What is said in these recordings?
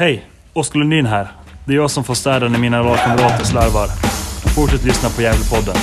Hej! Oskar Lundin här. Det är jag som får städa när mina lagkamrater slarvar. Fortsätt lyssna på Gävlepodden.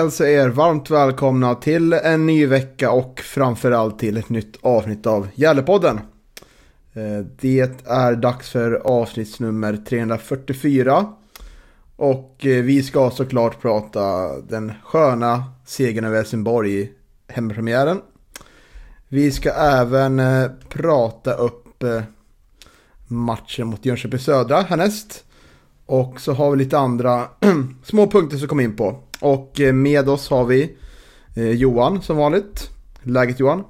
Hälsar er varmt välkomna till en ny vecka och framförallt till ett nytt avsnitt av Gällepodden. Eh, det är dags för avsnitt nummer 344. Och eh, vi ska såklart prata den sköna segern över Helsingborg i hemmapremiären. Vi ska även eh, prata upp matchen mot Jönköping Södra härnäst. Och så har vi lite andra små punkter som kom in på. Och eh, med oss har vi eh, Johan som vanligt. Läget Johan?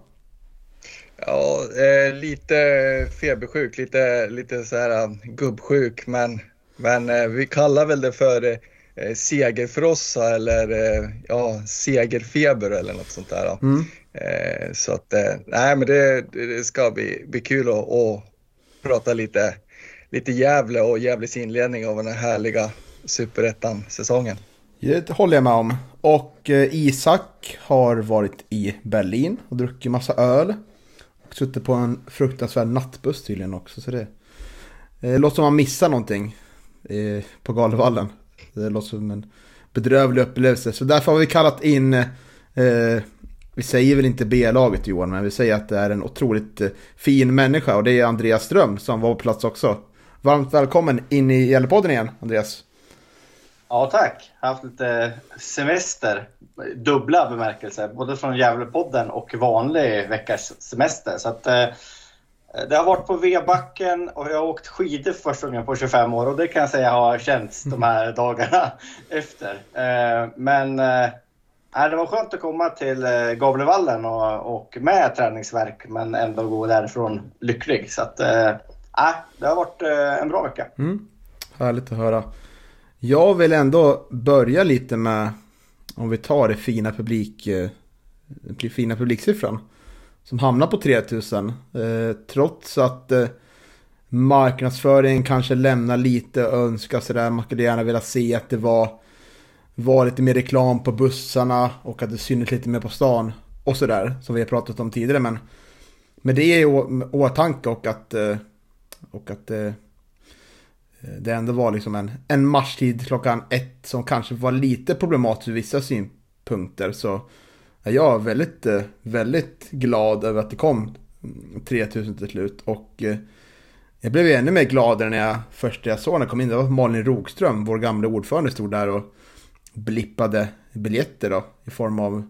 Ja, eh, lite febersjuk, lite, lite så här gubbsjuk, men, men eh, vi kallar väl det för eh, segerfrossa eller ja, segerfeber eller något sånt där. Mm. Så att, nej men det, det ska bli, bli kul att, att prata lite, lite Gävle och Gävles inledning av den här härliga superettan-säsongen. Det håller jag med om. Och eh, Isak har varit i Berlin och druckit massa öl. Och suttit på en fruktansvärd nattbuss tydligen också. Så det eh, låter som man missar någonting eh, på Galevallen. Det låter som en bedrövlig upplevelse. Så därför har vi kallat in, eh, vi säger väl inte B-laget Johan, men vi säger att det är en otroligt fin människa. Och det är Andreas Ström som var på plats också. Varmt välkommen in i Gällepodden igen, Andreas. Ja, tack. Jag har haft lite semester. Dubbla bemärkelser. Både från Gävlepodden och vanlig veckas semester. Så att, eh, det har varit på V-backen och jag har åkt skidor för första gången på 25 år. Och det kan jag säga har känts de här dagarna efter. Eh, men eh, det var skönt att komma till eh, Gavlevallen och, och med träningsverk men ändå gå därifrån lycklig. Så att, eh, det har varit eh, en bra vecka. Mm. Härligt att höra. Jag vill ändå börja lite med, om vi tar det fina publik, den fina publiksiffran. Som hamnar på 3000. Eh, trots att eh, marknadsföringen kanske lämnar lite att önska sådär. Man skulle gärna vilja se att det var, var lite mer reklam på bussarna och att det syntes lite mer på stan. Och sådär, som vi har pratat om tidigare. Men med det i åtanke och att, eh, och att eh, Eh, det ändå var liksom en, en matchtid klockan ett som kanske var lite problematisk ur vissa synpunkter så är jag väldigt, eh, väldigt glad över att det kom 3000 till slut och eh, jag blev ju ännu mer glad när jag först jag såg när jag kom in, det var Malin Rogström, vår gamla ordförande, stod där och blippade biljetter då i form av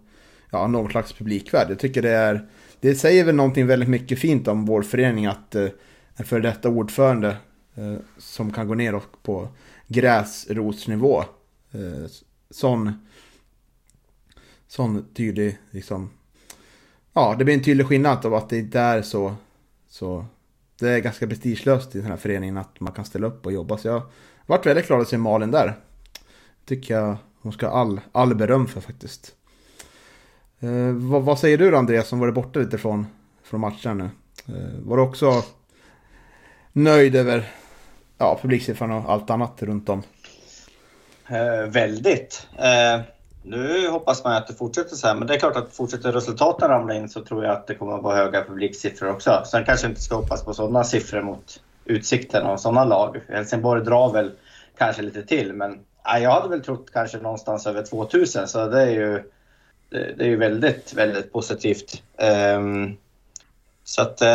ja, någon slags publikvärd. Jag tycker det är, det säger väl någonting väldigt mycket fint om vår förening att en före detta ordförande Eh, som kan gå ner på gräsrotsnivå. Eh, sån, sån tydlig, liksom. Ja, det blir en tydlig skillnad av att det inte är så, så det är ganska prestigelöst i den här föreningen att man kan ställa upp och jobba. Så jag har varit väldigt glad att se Malin där. Tycker jag hon ska ha all, all beröm för faktiskt. Eh, vad, vad säger du då Andreas som varit borta lite från, från matchen nu? Eh, var du också nöjd över ja, publiksiffran och allt annat runt om? Eh, väldigt. Eh, nu hoppas man att det fortsätter så här, men det är klart att fortsätter resultaten ramla in så tror jag att det kommer att vara höga publiksiffror också. Sen kanske inte ska hoppas på sådana siffror mot Utsikten och sådana lag. Helsingborg drar väl kanske lite till, men eh, jag hade väl trott kanske någonstans över 2000, så det är ju, det, det är ju väldigt, väldigt positivt. Ehm, så att, eh,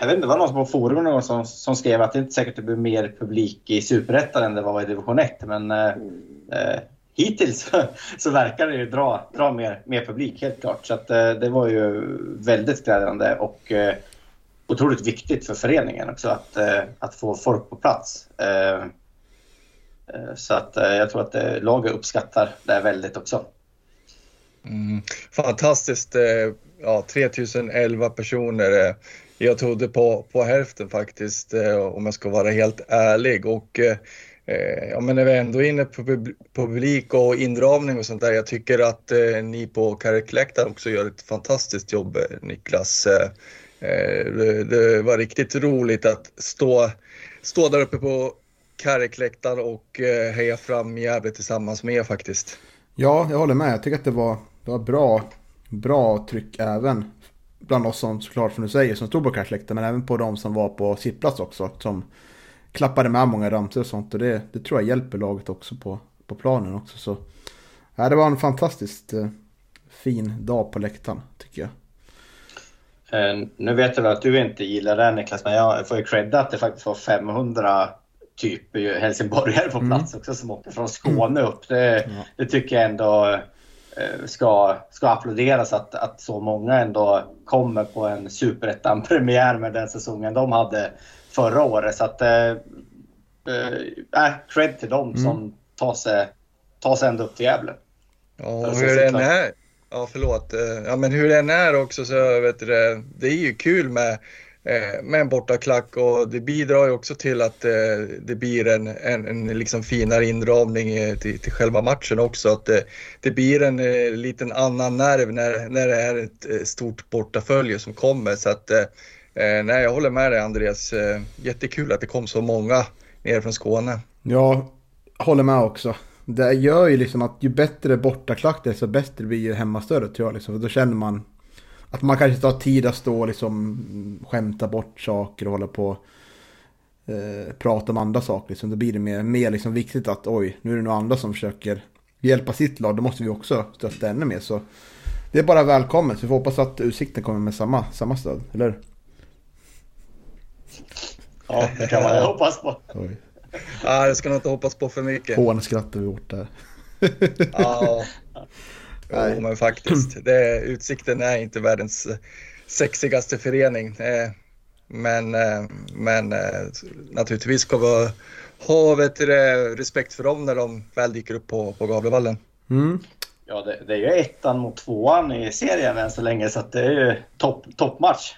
jag vet inte, det var någon på forumet någon som, som skrev att det inte säkert det blir mer publik i Superettan än det var i division 1. Men eh, eh, hittills så, så verkar det ju dra, dra mer, mer publik, helt klart. Så att, eh, det var ju väldigt glädjande och eh, otroligt viktigt för föreningen också att, eh, att få folk på plats. Eh, eh så att eh, jag tror att eh, laget uppskattar det väldigt också. Mm. Fantastiskt eh, ja, 3011 personer. Eh, jag trodde på, på hälften faktiskt eh, om jag ska vara helt ärlig. Och eh, ja, men när vi ändå är inne på publik och inramning och sånt där. Jag tycker att eh, ni på Karikläktaren också gör ett fantastiskt jobb Niklas. Det, det, var riktigt roligt att stå, stå där uppe på Karikläktaren och heja fram Gävle tillsammans med er faktiskt. Ja, jag håller med. Jag tycker att det var, det var bra, bra tryck även bland oss som såklart som du säger som stod på kartläktaren men även på de som var på sittplats också som klappade med många ramsor och sånt och det, det tror jag hjälper laget också på, på planen också så ja, det var en fantastiskt eh, fin dag på läktaren tycker jag. Eh, nu vet jag att du inte gillar det Niklas men jag får ju credda att det faktiskt var 500 typ helsingborgare på plats mm. också som åkte från Skåne upp. Det, ja. det tycker jag ändå Eh, ska, ska applåderas att, att så många ändå kommer på en superettan-premiär med den säsongen de hade förra året. Så att, äh, äh, cred till dem mm. som tar sig, tar sig ända upp till Gävle. Ja, och hur den är, ja förlåt, ja men hur den är också så vet du det, det är ju kul med Eh, Eh, med en bortaklack och det bidrar ju också till att eh, det blir en, en, en liksom finare inramning eh, till, till själva matchen också. Att det, det blir en liten annan nerv när, när det är ett stort bortafölje som kommer. Så att, nej, jag håller med dig Andreas. Jättekul att det kom så många ner från Skåne. Ja, håller med också. Det gör ju liksom att ju bättre bortaklack desto bättre blir ju hemmastödet tror jag. Liksom. För då känner man att man kanske inte har tid att stå och liksom skämta bort saker och hålla på eh, prata om andra saker. Liksom. Då blir det mer, mer liksom viktigt att oj, nu är det några andra som försöker hjälpa sitt lag. Då måste vi också stötta ännu mer. Så det är bara välkommet. Vi får hoppas att Utsikten kommer med samma, samma stöd, eller Ja, det kan man hoppas på. Oj. Ja, det ska nog inte hoppas på för mycket. Hånskrattar vi bort där. ja. Jo, men faktiskt. Det, utsikten är inte världens sexigaste förening. Eh, men, eh, men eh, naturligtvis ska vi ha vet du, respekt för dem när de väl dyker upp på, på Gavlevallen. Mm. Ja, det, det, är ju ettan mot tvåan i serien än så länge, så det är ju topp, toppmatch.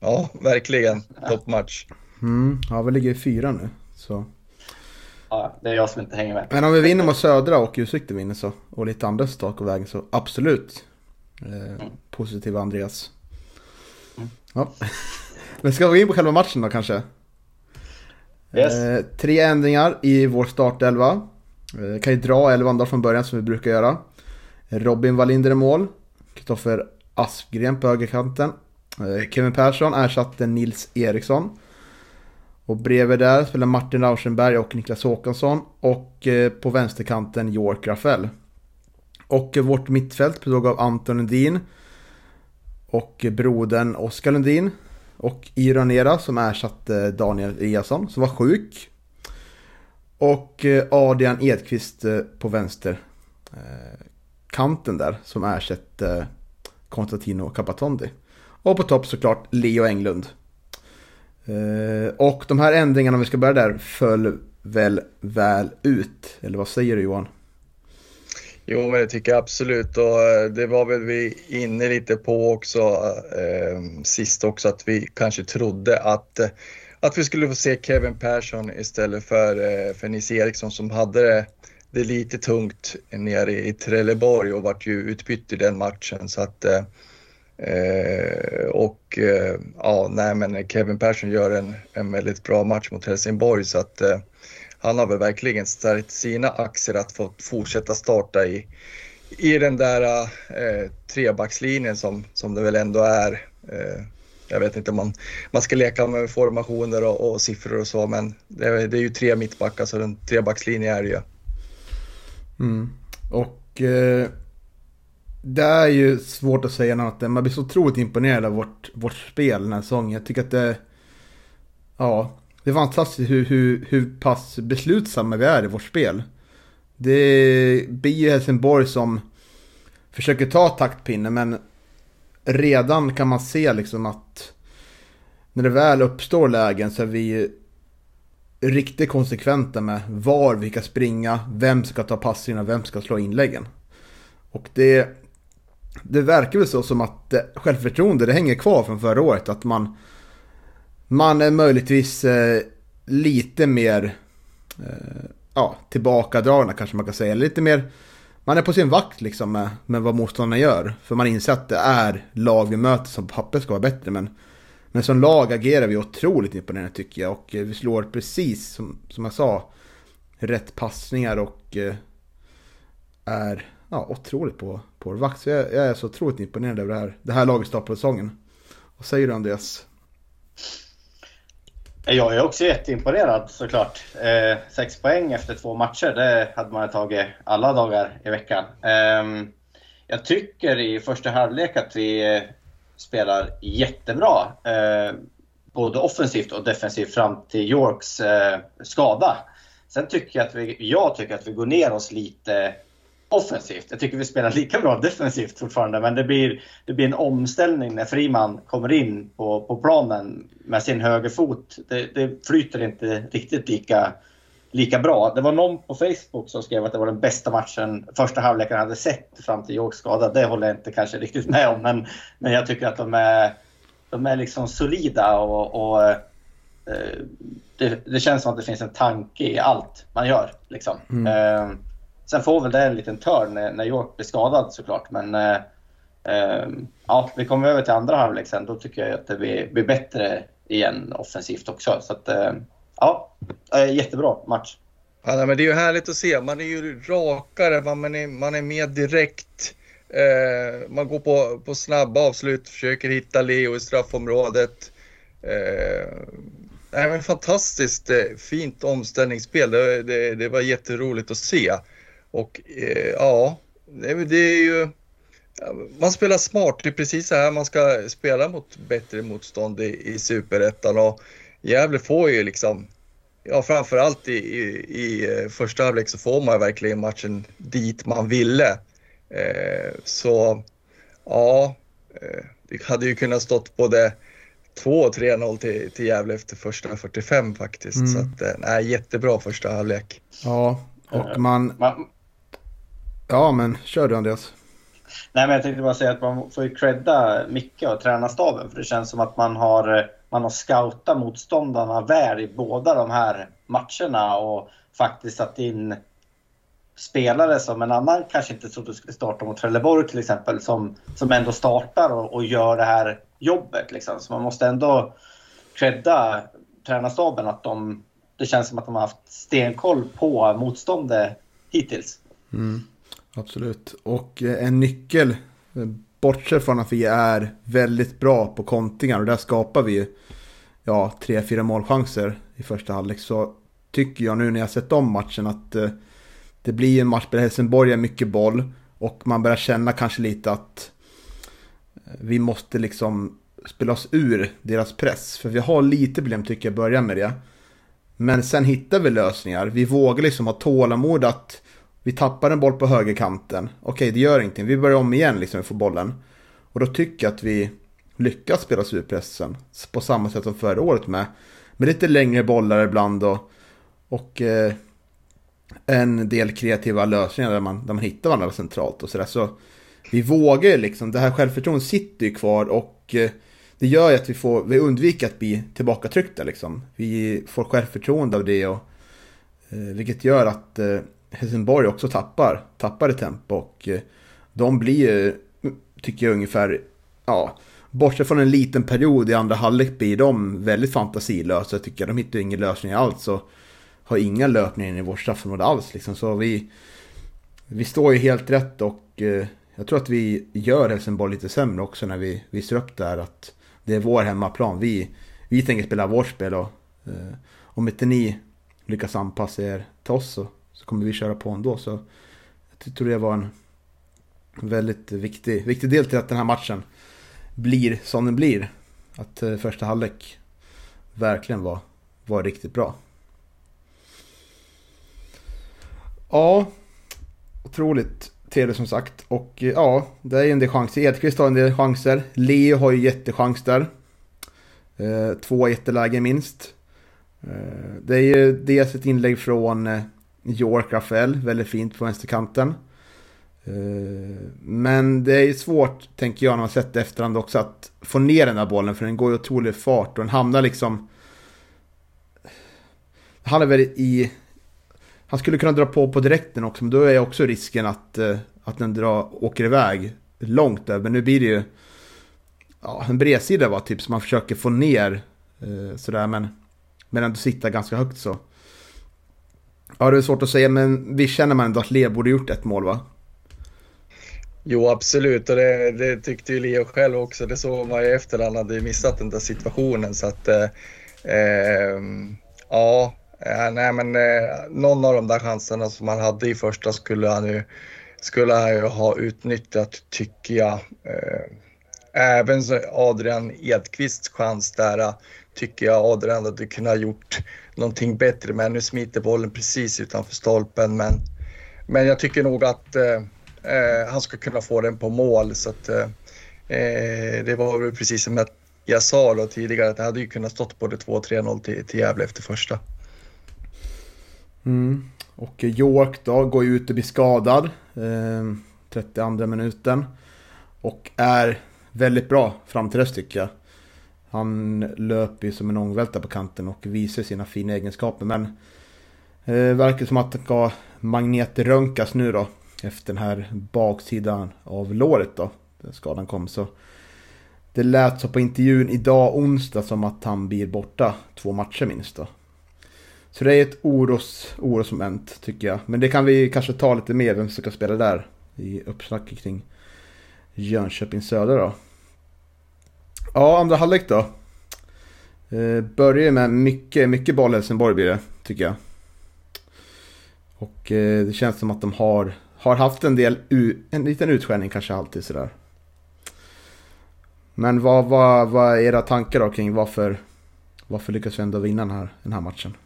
Ja, verkligen toppmatch. Mm. Ja, vi ligger i fyra nu. Så. Ja, det är jag som inte hänger med. Men om vi vinner mot Södra och Utsikten vinner så, och lite andra resultat på vägen så absolut. Eh, mm. Positiv Andreas. Mm. Ja. Men ska vi gå in på själva matchen då kanske? Yes. Eh, tre ändringar i vår startelva. Eh, kan ju dra elvan då från början som vi brukar göra. Robin Wallinder i mål. Kristoffer Aspgren på högerkanten. Eh, Kevin Persson ersatte Nils Eriksson. Och bredvid där spelar Martin Rauschenberg och Niklas Håkansson. Och eh, på vänsterkanten York Rafael. Och vårt mittfält bestod av Anton Lundin. Och brodern Oskar Lundin. Och Ironera som ersatte Daniel Eliasson som var sjuk. Och eh, Adrian Edqvist eh, på vänster kanten där som ersätter Konstantino Capatondi. Och på topp såklart Leo Englund Eh, och de här ändringarna, om vi ska börja där, föll väl väl ut? Eller vad säger du Johan? Jo, men det tycker jag absolut och eh, det var väl vi inne lite på också eh, sist också att vi kanske trodde att, eh, att vi skulle få se Kevin Persson istället för, eh, för Nils Eriksson som hade det, det lite tungt nere i Trelleborg och vart ju utbytt i den matchen så att eh, och eh, ja, nej men Kevin Persson gör en, en väldigt bra match mot Helsingborg så att eh, han har väl verkligen stärkt sina aktier att få fortsätta starta i, i den där eh, trebackslinjen som, som det väl ändå är. Eh, jag vet inte om man, man ska leka med formationer och, och siffror och så men det, det är ju tre mittbackar så en trebackslinje är det ju. Mm. Och eh, det är ju svårt att säga något. Man blir så otroligt imponerad av vårt, vårt spel den här säsongen. Jag tycker att det... Ja, det är fantastiskt hur, hur, hur pass beslutsamma vi är i vårt spel. Det blir ju Helsingborg som försöker ta taktpinnen men redan kan man se liksom att när det väl uppstår lägen så är vi riktigt konsekventa med var vi ska springa, vem ska ta passningarna, vem ska slå inläggen. Och det, det verkar väl så som att självförtroende det hänger kvar från förra året. Att man, man är möjligtvis eh, lite mer eh, ja, tillbakadragna kanske man kan säga. Lite mer, man är på sin vakt liksom med, med vad motståndarna gör. För man inser att det är lag vi möter som på papper ska vara bättre. Men, men som lag agerar vi otroligt imponerande tycker jag. Och eh, vi slår precis som, som jag sa rätt passningar och eh, är ja, otroligt på, på vår vakt. Så jag, jag, är så otroligt imponerad över det här, det här laget på säsongen. Vad säger du Andreas? Jag är också jätteimponerad såklart. Eh, sex poäng efter två matcher, det hade man tagit alla dagar i veckan. Eh, jag tycker i första halvlek att vi eh, spelar jättebra. Eh, både offensivt och defensivt fram till Yorks eh, skada. Sen tycker jag att vi, jag tycker att vi går ner oss lite offensivt. Jag tycker vi spelar lika bra defensivt fortfarande, men det blir, det blir en omställning när Friman kommer in på, på planen med sin högerfot. Det, det flyter inte riktigt lika, lika bra. Det var någon på Facebook som skrev att det var den bästa matchen första halvleken hade sett fram till Yorks skada. Det håller jag inte kanske riktigt med om, men, men jag tycker att de är, de är liksom solida och, och eh, det, det, känns som att det finns en tanke i allt man gör. Liksom. Mm. Sen får väl det en liten törn när, när York blir skadad såklart. Men eh, eh, ja, vi kommer över till andra halvlek sen. Då tycker jag att det blir, blir bättre igen offensivt också. Så att, eh, ja, eh, jättebra match. Ja, men det är ju härligt att se. Man är ju rakare, man är, man är mer direkt. Eh, man går på, på snabba avslut, försöker hitta Leo i straffområdet. Eh, nej, men fantastiskt eh, fint omställningsspel. Det, det, det var jätteroligt att se. Och eh, ja, det är ju... Man spelar smart, det är precis så här man ska spela mot bättre motstånd i, i superettan. Och Gävle får ju liksom, ja framförallt i, i, i eh, första halvlek så får man verkligen matchen dit man ville. Eh, så ja, eh, det hade ju kunnat stått både 2 och 3-0 till, till Gävle efter första 45 faktiskt. Mm. Så att, eh, nej, jättebra första halvlek. Ja, och man... man Ja, men kör du Andreas. Nej, men jag tänkte bara säga att man får ju credda Micke och tränarstaben för det känns som att man har, man har scoutat motståndarna väl i båda de här matcherna och faktiskt satt in spelare som en annan kanske inte trodde skulle starta mot Trelleborg till exempel som, som ändå startar och, och gör det här jobbet. Liksom. Så man måste ändå credda tränarstaben att de, det känns som att de har haft stenkoll på motståndet hittills. Mm. Absolut. Och eh, en nyckel, eh, bortsett från att vi är väldigt bra på kontringar och där skapar vi ja, tre, fyra målchanser i första halvlek så tycker jag nu när jag sett om matchen att eh, det blir en match där Helsingborg är mycket boll och man börjar känna kanske lite att eh, vi måste liksom spela oss ur deras press. För vi har lite problem tycker jag börja med det. Men sen hittar vi lösningar. Vi vågar liksom ha tålamod att vi tappar en boll på högerkanten. Okej, det gör ingenting. Vi börjar om igen liksom, vi får bollen. Och då tycker jag att vi lyckas spela superpressen. På samma sätt som förra året med. Med lite längre bollar ibland och, och eh, en del kreativa lösningar där man, där man hittar varandra centralt och sådär. Så vi vågar ju liksom, det här självförtroendet sitter ju kvar och eh, det gör ju att vi, får, vi undviker att bli tillbakatryckta liksom. Vi får självförtroende av det och eh, vilket gör att eh, Helsingborg också tappar, tappar i tempo och eh, de blir, tycker jag ungefär, ja, bortsett från en liten period i andra halvlek blir de väldigt fantasilösa tycker jag. De hittar ingen lösning alls och har inga löpningar in i vårt straffområde alls liksom. Så vi, vi står ju helt rätt och eh, jag tror att vi gör Helsingborg lite sämre också när vi visar upp det här att det är vår hemmaplan. Vi, vi tänker spela vårt spel och eh, om inte ni lyckas anpassa er till oss så så kommer vi köra på ändå. Så jag tror det var en väldigt viktig, viktig del till att den här matchen blir som den blir. Att eh, första halvlek verkligen var, var riktigt bra. Ja, otroligt trevligt som sagt. Och eh, ja, det är ju en del chanser. Edqvist har en del chanser. Leo har ju jättechans där. Eh, två jättelägen minst. Eh, det är ju dels ett inlägg från York Rafael, väldigt fint på vänsterkanten. Eh, men det är svårt, tänker jag, när man sett det efterhand också, att få ner den där bollen. För den går ju otrolig fart och den hamnar liksom... Han är väl i... Han skulle kunna dra på på direkten också, men då är också risken att, eh, att den drar, åker iväg långt där, Men nu blir det ju... Ja, en bredsida var typ som man försöker få ner eh, sådär, men, men ändå sitta ganska högt så. Ja, det är svårt att säga, men vi känner man ändå att Leo borde gjort ett mål, va? Jo, absolut. Och det, det, tyckte ju Leo själv också. Det såg man ju efter han hade missat den där situationen. Så att, eh, ehm, eh, ja, nej men eh, någon av de där chanserna som han hade i första skulle han ju, skulle han ju ha utnyttjat, tycker jag. Eh, Även Adrian Edqvists chans där äh, tycker jag Adrian hade kunnat gjort någonting bättre Men Nu smiter bollen precis utanför stolpen, men, men jag tycker nog att eh, han ska kunna få den på mål. Så att, eh, det var väl precis som jag sa då tidigare att det hade ju kunnat stått både 2-3-0 till, till Gävle efter första. Mm. Och York då går ju ut och blir skadad. Eh, 32 minuten. Och är väldigt bra fram till dess tycker jag. Han löper ju som en ångvälta på kanten och visar sina fina egenskaper. Men eh, verkar som att det ska magnetröntgas nu då efter den här baksidan av låret då. Där skadan kom. Så det lät så på intervjun idag onsdag som att han blir borta två matcher minst då. Så det är ett oros, orosmoment tycker jag. Men det kan vi kanske ta lite mer vem som ska spela där. I uppsnacket kring Jönköping Södra då. Ja, andra halvlek då. Eh, börjar med mycket, mycket boll Helsingborg blir det, tycker jag. Och eh, det känns som att de har har haft en del, en liten utskällning kanske alltid sådär. Men vad, vad, vad är era tankar då kring varför, varför lyckas vi ändå vinna den här, den här matchen?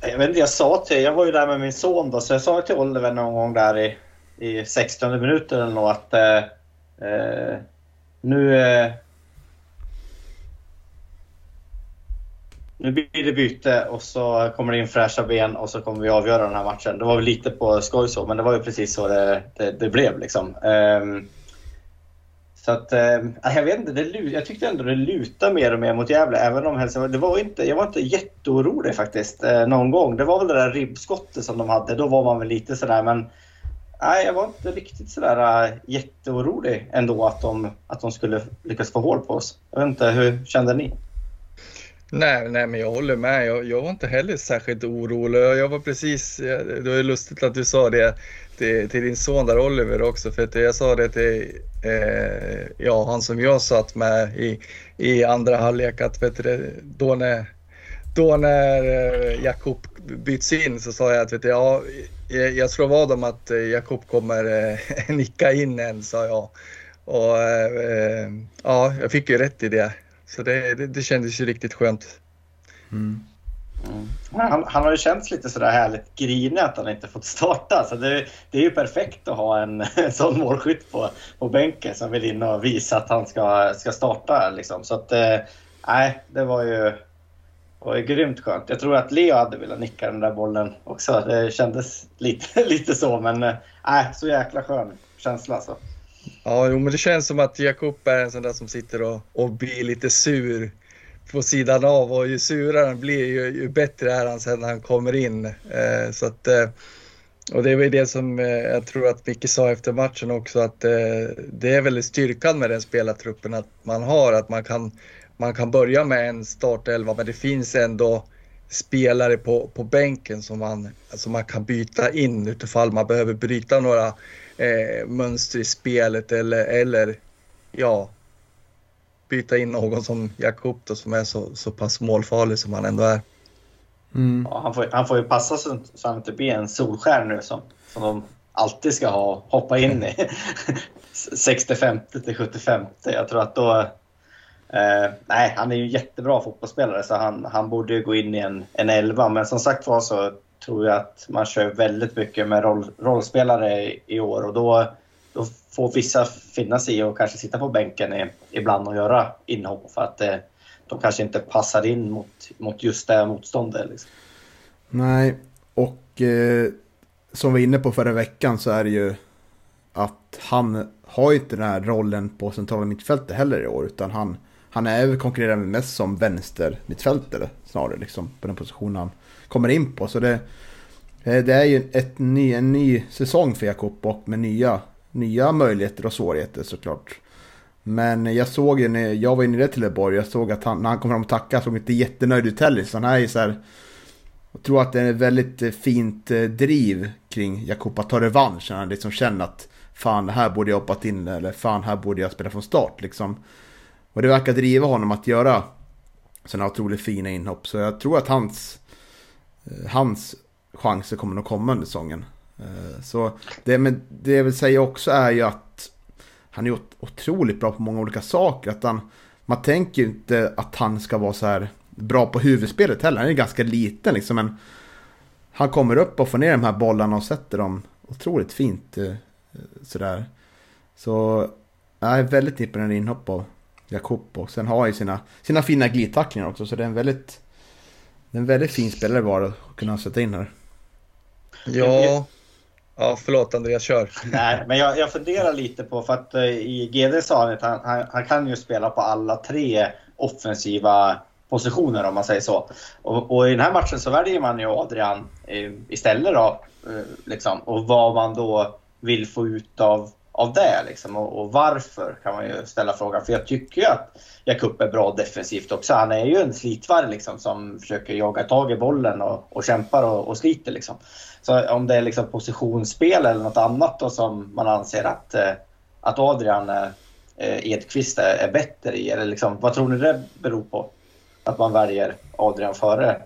Jag vet inte, jag sa till, jag var ju där med min son då, så jag sa till Oliver någon gång där i, i 60 minuten eller något att eh, eh, nu, eh, nu blir det byte och så kommer det in fräscha ben och så kommer vi avgöra den här matchen. Det var väl lite på skoj så, men det var ju precis så det, det, det blev. Liksom. Eh, så att, eh, jag vet inte, det, jag tyckte ändå det lutade mer och mer mot Gävle. Även om Helsingborg, det var inte, jag var inte jätteorolig faktiskt eh, någon gång. Det var väl det där ribbskottet som de hade, då var man väl lite sådär. Men nej, jag var inte riktigt sådär äh, jätteorolig ändå att de, att de skulle lyckas få hål på oss. Jag vet inte, hur kände ni? Nej, nej, men jag håller med. Jag, jag var inte heller särskilt orolig. Jag var precis, det var lustigt att du sa det till, till din son där Oliver också. För att jag sa det till eh, ja, han som jag satt med i, i andra halvlek att vet du, då när, då när eh, Jakob byts in så sa jag att vet du, ja, jag, jag slår vad om att eh, Jakob kommer eh, nicka in en, sa jag. Och eh, ja, jag fick ju rätt i det. Så det, det, det kändes ju riktigt skönt. Mm. Mm. Han, han, har ju känts lite sådär härligt grinig att han inte fått starta. Så det, det är ju perfekt att ha en, en sån målskytt på, på bänken som vill in och visa att han ska, ska starta. Liksom. Så att, eh, nej, det var ju, var är grymt skönt. Jag tror att Leo hade velat nicka den där bollen också. Det kändes lite, lite så, men eh, äh, så jäkla skön känsla. Alltså. Ja, jo, men det känns som att Jakob är en sån där som sitter och, och blir lite sur på sidan av och ju surare han blir ju, ju bättre är han sen när han kommer in. Eh, så att, eh, och det var ju det som eh, jag tror att Micke sa efter matchen också att eh, det är väl styrkan med den spelartruppen att man har att man kan, man kan börja med en startelva men det finns ändå spelare på, på bänken som man, som man kan byta in utifall man behöver bryta några eh, mönster i spelet eller, eller ja, byta in någon som Jakob då, som är så, så pass målfarlig som han ändå är. Mm. Ja, han, får, han får ju passa så, så han inte blir en solskär nu som, som de alltid ska ha, hoppa in i. 65 till 75. Jag tror att då... Eh, nej, han är ju jättebra fotbollsspelare så han, han borde ju gå in i en, en elva. Men som sagt var så tror jag att man kör väldigt mycket med roll, rollspelare i, i år och då då får vissa finna sig i och kanske sitta på bänken i, ibland och göra inhopp för att eh, de kanske inte passar in mot, mot just det motståndet. Liksom. Nej, och eh, som vi var inne på förra veckan så är det ju att han har ju inte den här rollen på centrala mittfältet heller i år. Utan han, han är väl konkurrerar mest som vänster mittfältare snarare liksom på den positionen han kommer in på. Så det, eh, det är ju ett ny, en ny säsong för Jakob och med nya, nya möjligheter och svårigheter såklart. Men jag såg ju när jag var inne i Trelleborg, jag såg att han, när han kom fram och tackade, såg inte jättenöjd ut heller. Så han är ju så här, jag tror att det är ett väldigt eh, fint eh, driv kring Jakob att ta revansch. Han liksom känner att fan, här borde jag hoppat in eller fan, här borde jag spela från start liksom. Och det verkar driva honom att göra sådana otroligt fina inhopp. Så jag tror att hans, eh, hans chanser kommer att komma under säsongen. Eh, så det, men det jag vill säga också är ju att han är otroligt bra på många olika saker. Att han, man tänker ju inte att han ska vara så här bra på huvudspelet heller. Han är ganska liten liksom. Men han kommer upp och får ner de här bollarna och sätter dem otroligt fint. Eh, sådär. Så jag är väldigt imponerad inhopp av Jakob. Och sen har han ju sina, sina fina glidtacklingar också. Så det är en väldigt, det är en väldigt fin spelare bara att kunna sätta in här. Ja, Ja, förlåt Andreas, kör. Nej, men jag, jag funderar lite på, för att uh, i GD sa han att han, han, han, kan ju spela på alla tre offensiva positioner om man säger så. Och, och i den här matchen så väljer man ju Adrian uh, istället då. Uh, liksom, och vad man då vill få ut av, av det liksom, och, och, varför kan man ju ställa frågan. För jag tycker ju att Jakup är bra defensivt också. Han är ju en slitvarg liksom, som försöker jaga tag i bollen och, och kämpar och, och sliter. Liksom. Så om det är liksom positionsspel eller något annat då som man anser att, eh, att Adrian eh, eh, Edqvist är, är bättre i? Eller liksom, vad tror ni det beror på? Att man väljer Adrian före?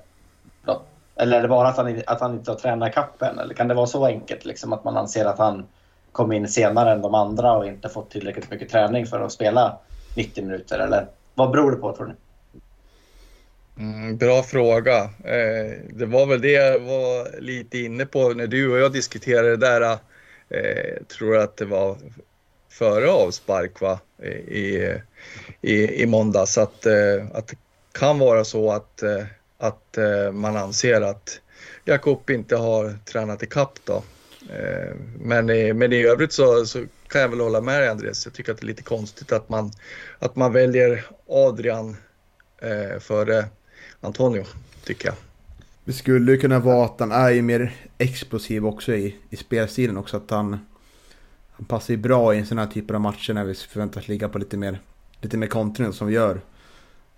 Eller är det bara att han, att han inte har tränat kappen? Eller kan det vara så enkelt liksom, att man anser att han kom in senare än de andra och inte fått tillräckligt mycket träning för att spela 90 minuter? Eller vad beror det på tror ni? Mm, bra fråga. Eh, det var väl det jag var lite inne på när du och jag diskuterade det där. Eh, tror att det var före avspark va? I, i, i måndags. Att, eh, att det kan vara så att, eh, att eh, man anser att Jakob inte har tränat i kapp då. Eh, men, men i övrigt så, så kan jag väl hålla med dig Andreas. Jag tycker att det är lite konstigt att man, att man väljer Adrian eh, före Antonio, tycker jag. Det skulle kunna vara att han är mer explosiv också i, i spelstilen också. Att han, han passar ju bra i en sån här typ av matcher när vi förväntas ligga på lite mer, lite mer kontring som vi gör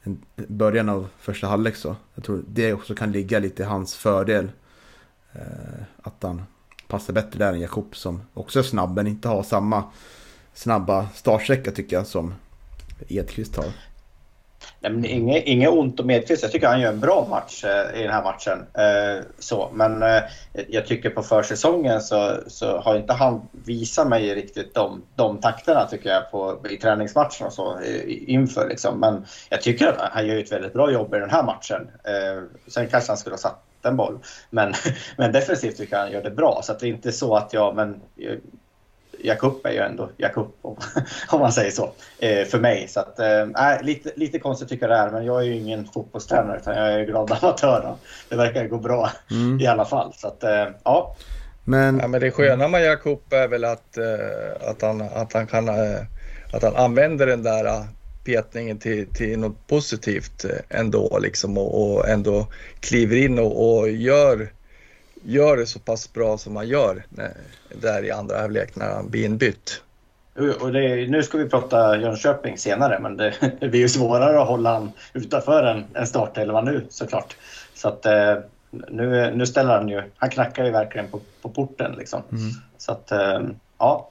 i början av första halvlek så. Jag tror det också kan ligga lite i hans fördel. Eh, att han passar bättre där än Jakob som också är snabb men inte har samma snabba startsträcka tycker jag som Edqvist har. Nej, men inget, inget ont om Edqvist. Jag tycker han gör en bra match eh, i den här matchen. Eh, så. Men eh, jag tycker på försäsongen så, så har inte han visat mig riktigt de, de takterna tycker jag på, i träningsmatchen och så inför. Liksom. Men jag tycker att han gör ett väldigt bra jobb i den här matchen. Eh, sen kanske han skulle ha satt en boll. Men, men defensivt tycker jag han gör det bra. Så det är inte så att jag... Men, eh, Jakup är ju ändå Jakup om, om man säger så, eh, för mig. Så att, eh, lite, lite konstigt tycker jag det är, men jag är ju ingen fotbollstränare utan jag är glad amatör. Det verkar gå bra mm. i alla fall. Så att, eh, ja. Men... Ja, men det sköna med Jakup är väl att, eh, att, han, att, han kan, eh, att han använder den där petningen till, till något positivt ändå liksom och, och ändå kliver in och, och gör gör det så pass bra som han gör när, där i andra halvlek när han blir inbytt. Och det, nu ska vi prata Jönköping senare, men det, det blir ju svårare att hålla han utanför en, en startelva nu såklart. Så att eh, nu, nu ställer han ju, han knackar ju verkligen på, på porten liksom. Mm. Så att, eh, ja.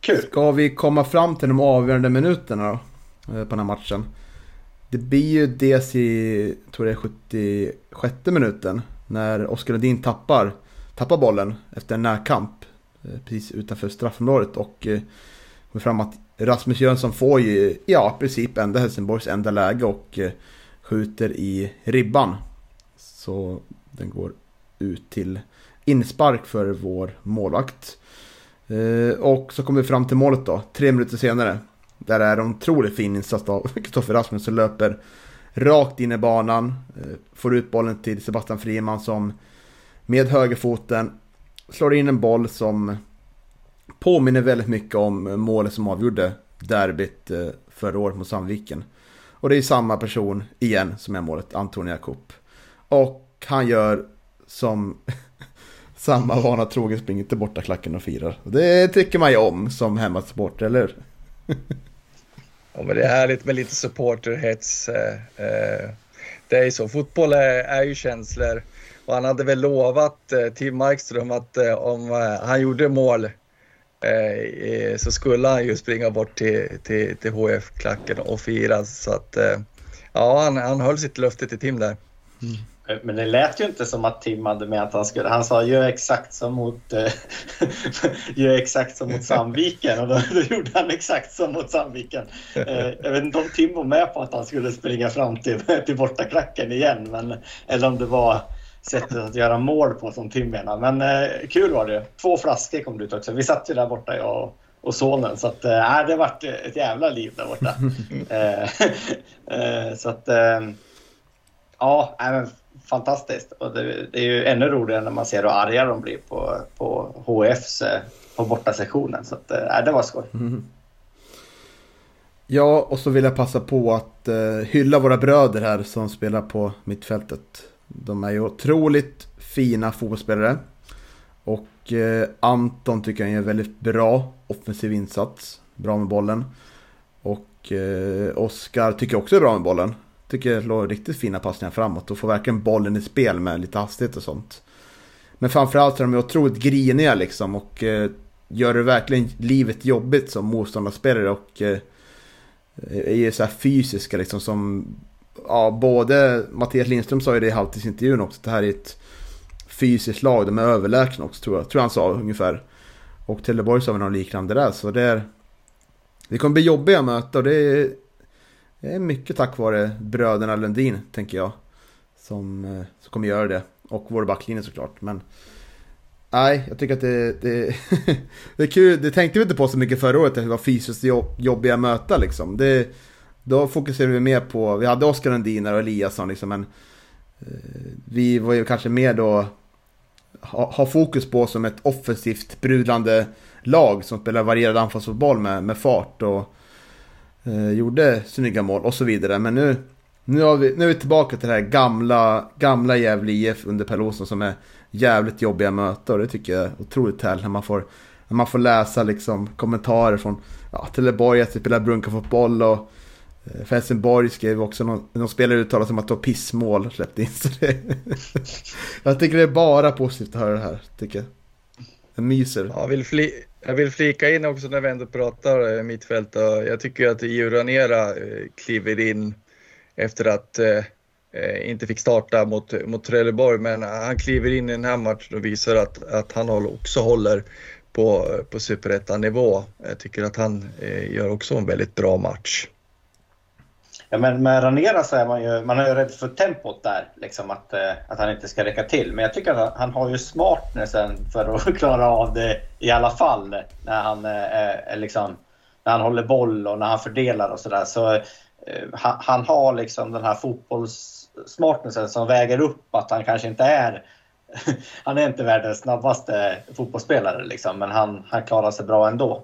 Kul. Ska vi komma fram till de avgörande minuterna då, eh, på den här matchen? Det blir ju dels i, tror är 76 minuten. När Oskar Lundin tappar, tappar bollen efter en närkamp eh, precis utanför straffområdet och eh, kommer fram att Rasmus Jönsson får ju, ja, i princip enda Helsingborgs enda läge och eh, skjuter i ribban. Så den går ut till inspark för vår målvakt. Och så kommer vi fram till målet då, tre minuter senare. Där är en otroligt fin insats av Kristoffer Rasmus som löper rakt in i banan. Eh, får ut bollen till Sebastian Friman som med högerfoten slår in en boll som påminner väldigt mycket om målet som avgjorde derbyt eh, förra året mot Sandviken. Och det är samma person igen som är målet, Antonio Jakob. Och han gör som samma vana trogen springer till bortaklacken och firar. Det tycker man ju om som hemmasupporter, eller hur? ja, men det är härligt med lite supporterhets. Eh, eh. Det är ju så, fotboll är, är ju känslor. Och han hade väl lovat eh, Tim Markström att om han gjorde mål så skulle han ju springa bort till, till, till HF-klacken och fira. Så att ja, han, han höll sitt löfte till Tim där. Mm. Men det lät ju inte som att Tim hade med att han skulle... Han sa gör exakt som mot, äh, gör exakt som mot Sandviken och då, då, gjorde han exakt som mot Sandviken. Äh, jag vet inte om Tim var med på att han skulle springa fram till, till bortaklacken igen men, eller om det var sättet att göra mål på som Tim menar. Men äh, kul var det. Två flaskor kom det ut också. Vi satt ju där borta jag och, och sonen så att, äh, det vart ett jävla liv där borta. så att ja, men fantastiskt. Och det, det, är ju ännu roligare när man ser hur arga de blir på, på HFs på bortasektionen. Så att, äh, det var skoj. Mm. Ja, och så vill jag passa på att uh, hylla våra bröder här som spelar på mittfältet. De är ju otroligt fina fotbollsspelare. Och uh, Anton tycker jag är en väldigt bra offensiv insats. Bra med bollen. Och uh, Oskar tycker också är bra med bollen. Tycker det låg riktigt fina passningar framåt och får verkligen bollen i spel med lite hastighet och sånt. Men framförallt är de otroligt griniga liksom och eh, gör det verkligen livet jobbigt som motståndarspelare och eh, är ju så här fysiska liksom som Ja, både Mattias Lindström sa ju det i halvtidsintervjun också. Det här är ett fysiskt lag. De är överlägsna också tror jag. Tror han sa ungefär. Och Trelleborg sa väl något liknande där. Så det är... Det kommer bli jobbiga möten och det är det är mycket tack vare bröderna Lundin, tänker jag. Som, eh, som kommer göra det. Och vår backlinje såklart. Men nej, jag tycker att det, det, det är kul. Det tänkte vi inte på så mycket förra året, att det var fysiskt jobbiga jobbiga möten liksom. Det, då fokuserade vi mer på, vi hade Oskar Lundin och Eliasson liksom, men eh, vi var ju kanske mer då ha, ha, fokus på som ett offensivt brudlande lag som spelar varierad anfallsfotboll med, med fart och eh, gjorde snygga mål och så vidare. Men nu, nu, har vi, nu är vi tillbaka till det här gamla, gamla Gävle IF under Per Olsson som är jävligt jobbiga möten. Och det tycker jag är otroligt härligt när man får, när man får läsa liksom kommentarer från ja, Trelleborg att vi spelar brunkafotboll och för Helsingborg skrev också någon, någon spelare uttalat som att det var pissmål släppte in. Så det, jag tycker det är bara positivt att höra det här. Tycker jag. Jag myser. Ja, vill, fli jag vill flika in också när vi ändå pratar eh, mittfält. Jag tycker att Juranera eh, kliver in efter att eh, eh, inte fick starta mot, mot Trelleborg, men han kliver in i den här matchen och visar att, att han också håller på, på superettanivå. Jag tycker att han eh, gör också en väldigt bra match. Ja, men med Ranera så är man ju, man är ju rädd för tempot där, liksom att, eh, att han inte ska räcka till. Men jag tycker att han, har ju smartnessen för att klara av det i alla fall. När han, eh, eh, eh, liksom, när han håller boll och när han fördelar och sådär. Så, eh, han, han, har liksom den här fotbollssmartnessen som väger upp att han kanske inte är han är inte världens snabbaste fotbollsspelare, liksom, men han, han klarar sig bra ändå.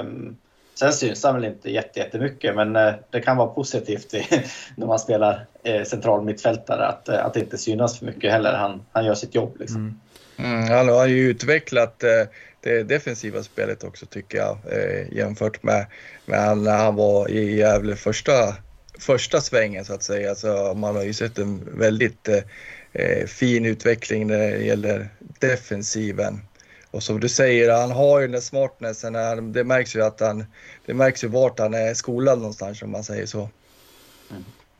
Um, Sen syns han väl inte jättemycket men eh, det kan vara positivt när man spelar eh, central mittfältare att, eh, att inte synas för mycket heller. Han, han gör sitt jobb. Liksom. Mm. Mm, han har ju utvecklat det defensiva spelet också tycker jag jämfört med, med när han var i Gävle första, första svängen så att säga. Alltså, man har ju sett en väldigt eh, fin utveckling när det gäller defensiven. Och som du säger, han har ju den där smartnessen. Det märks ju att han, det märks ju vart han är skolad någonstans om man säger så.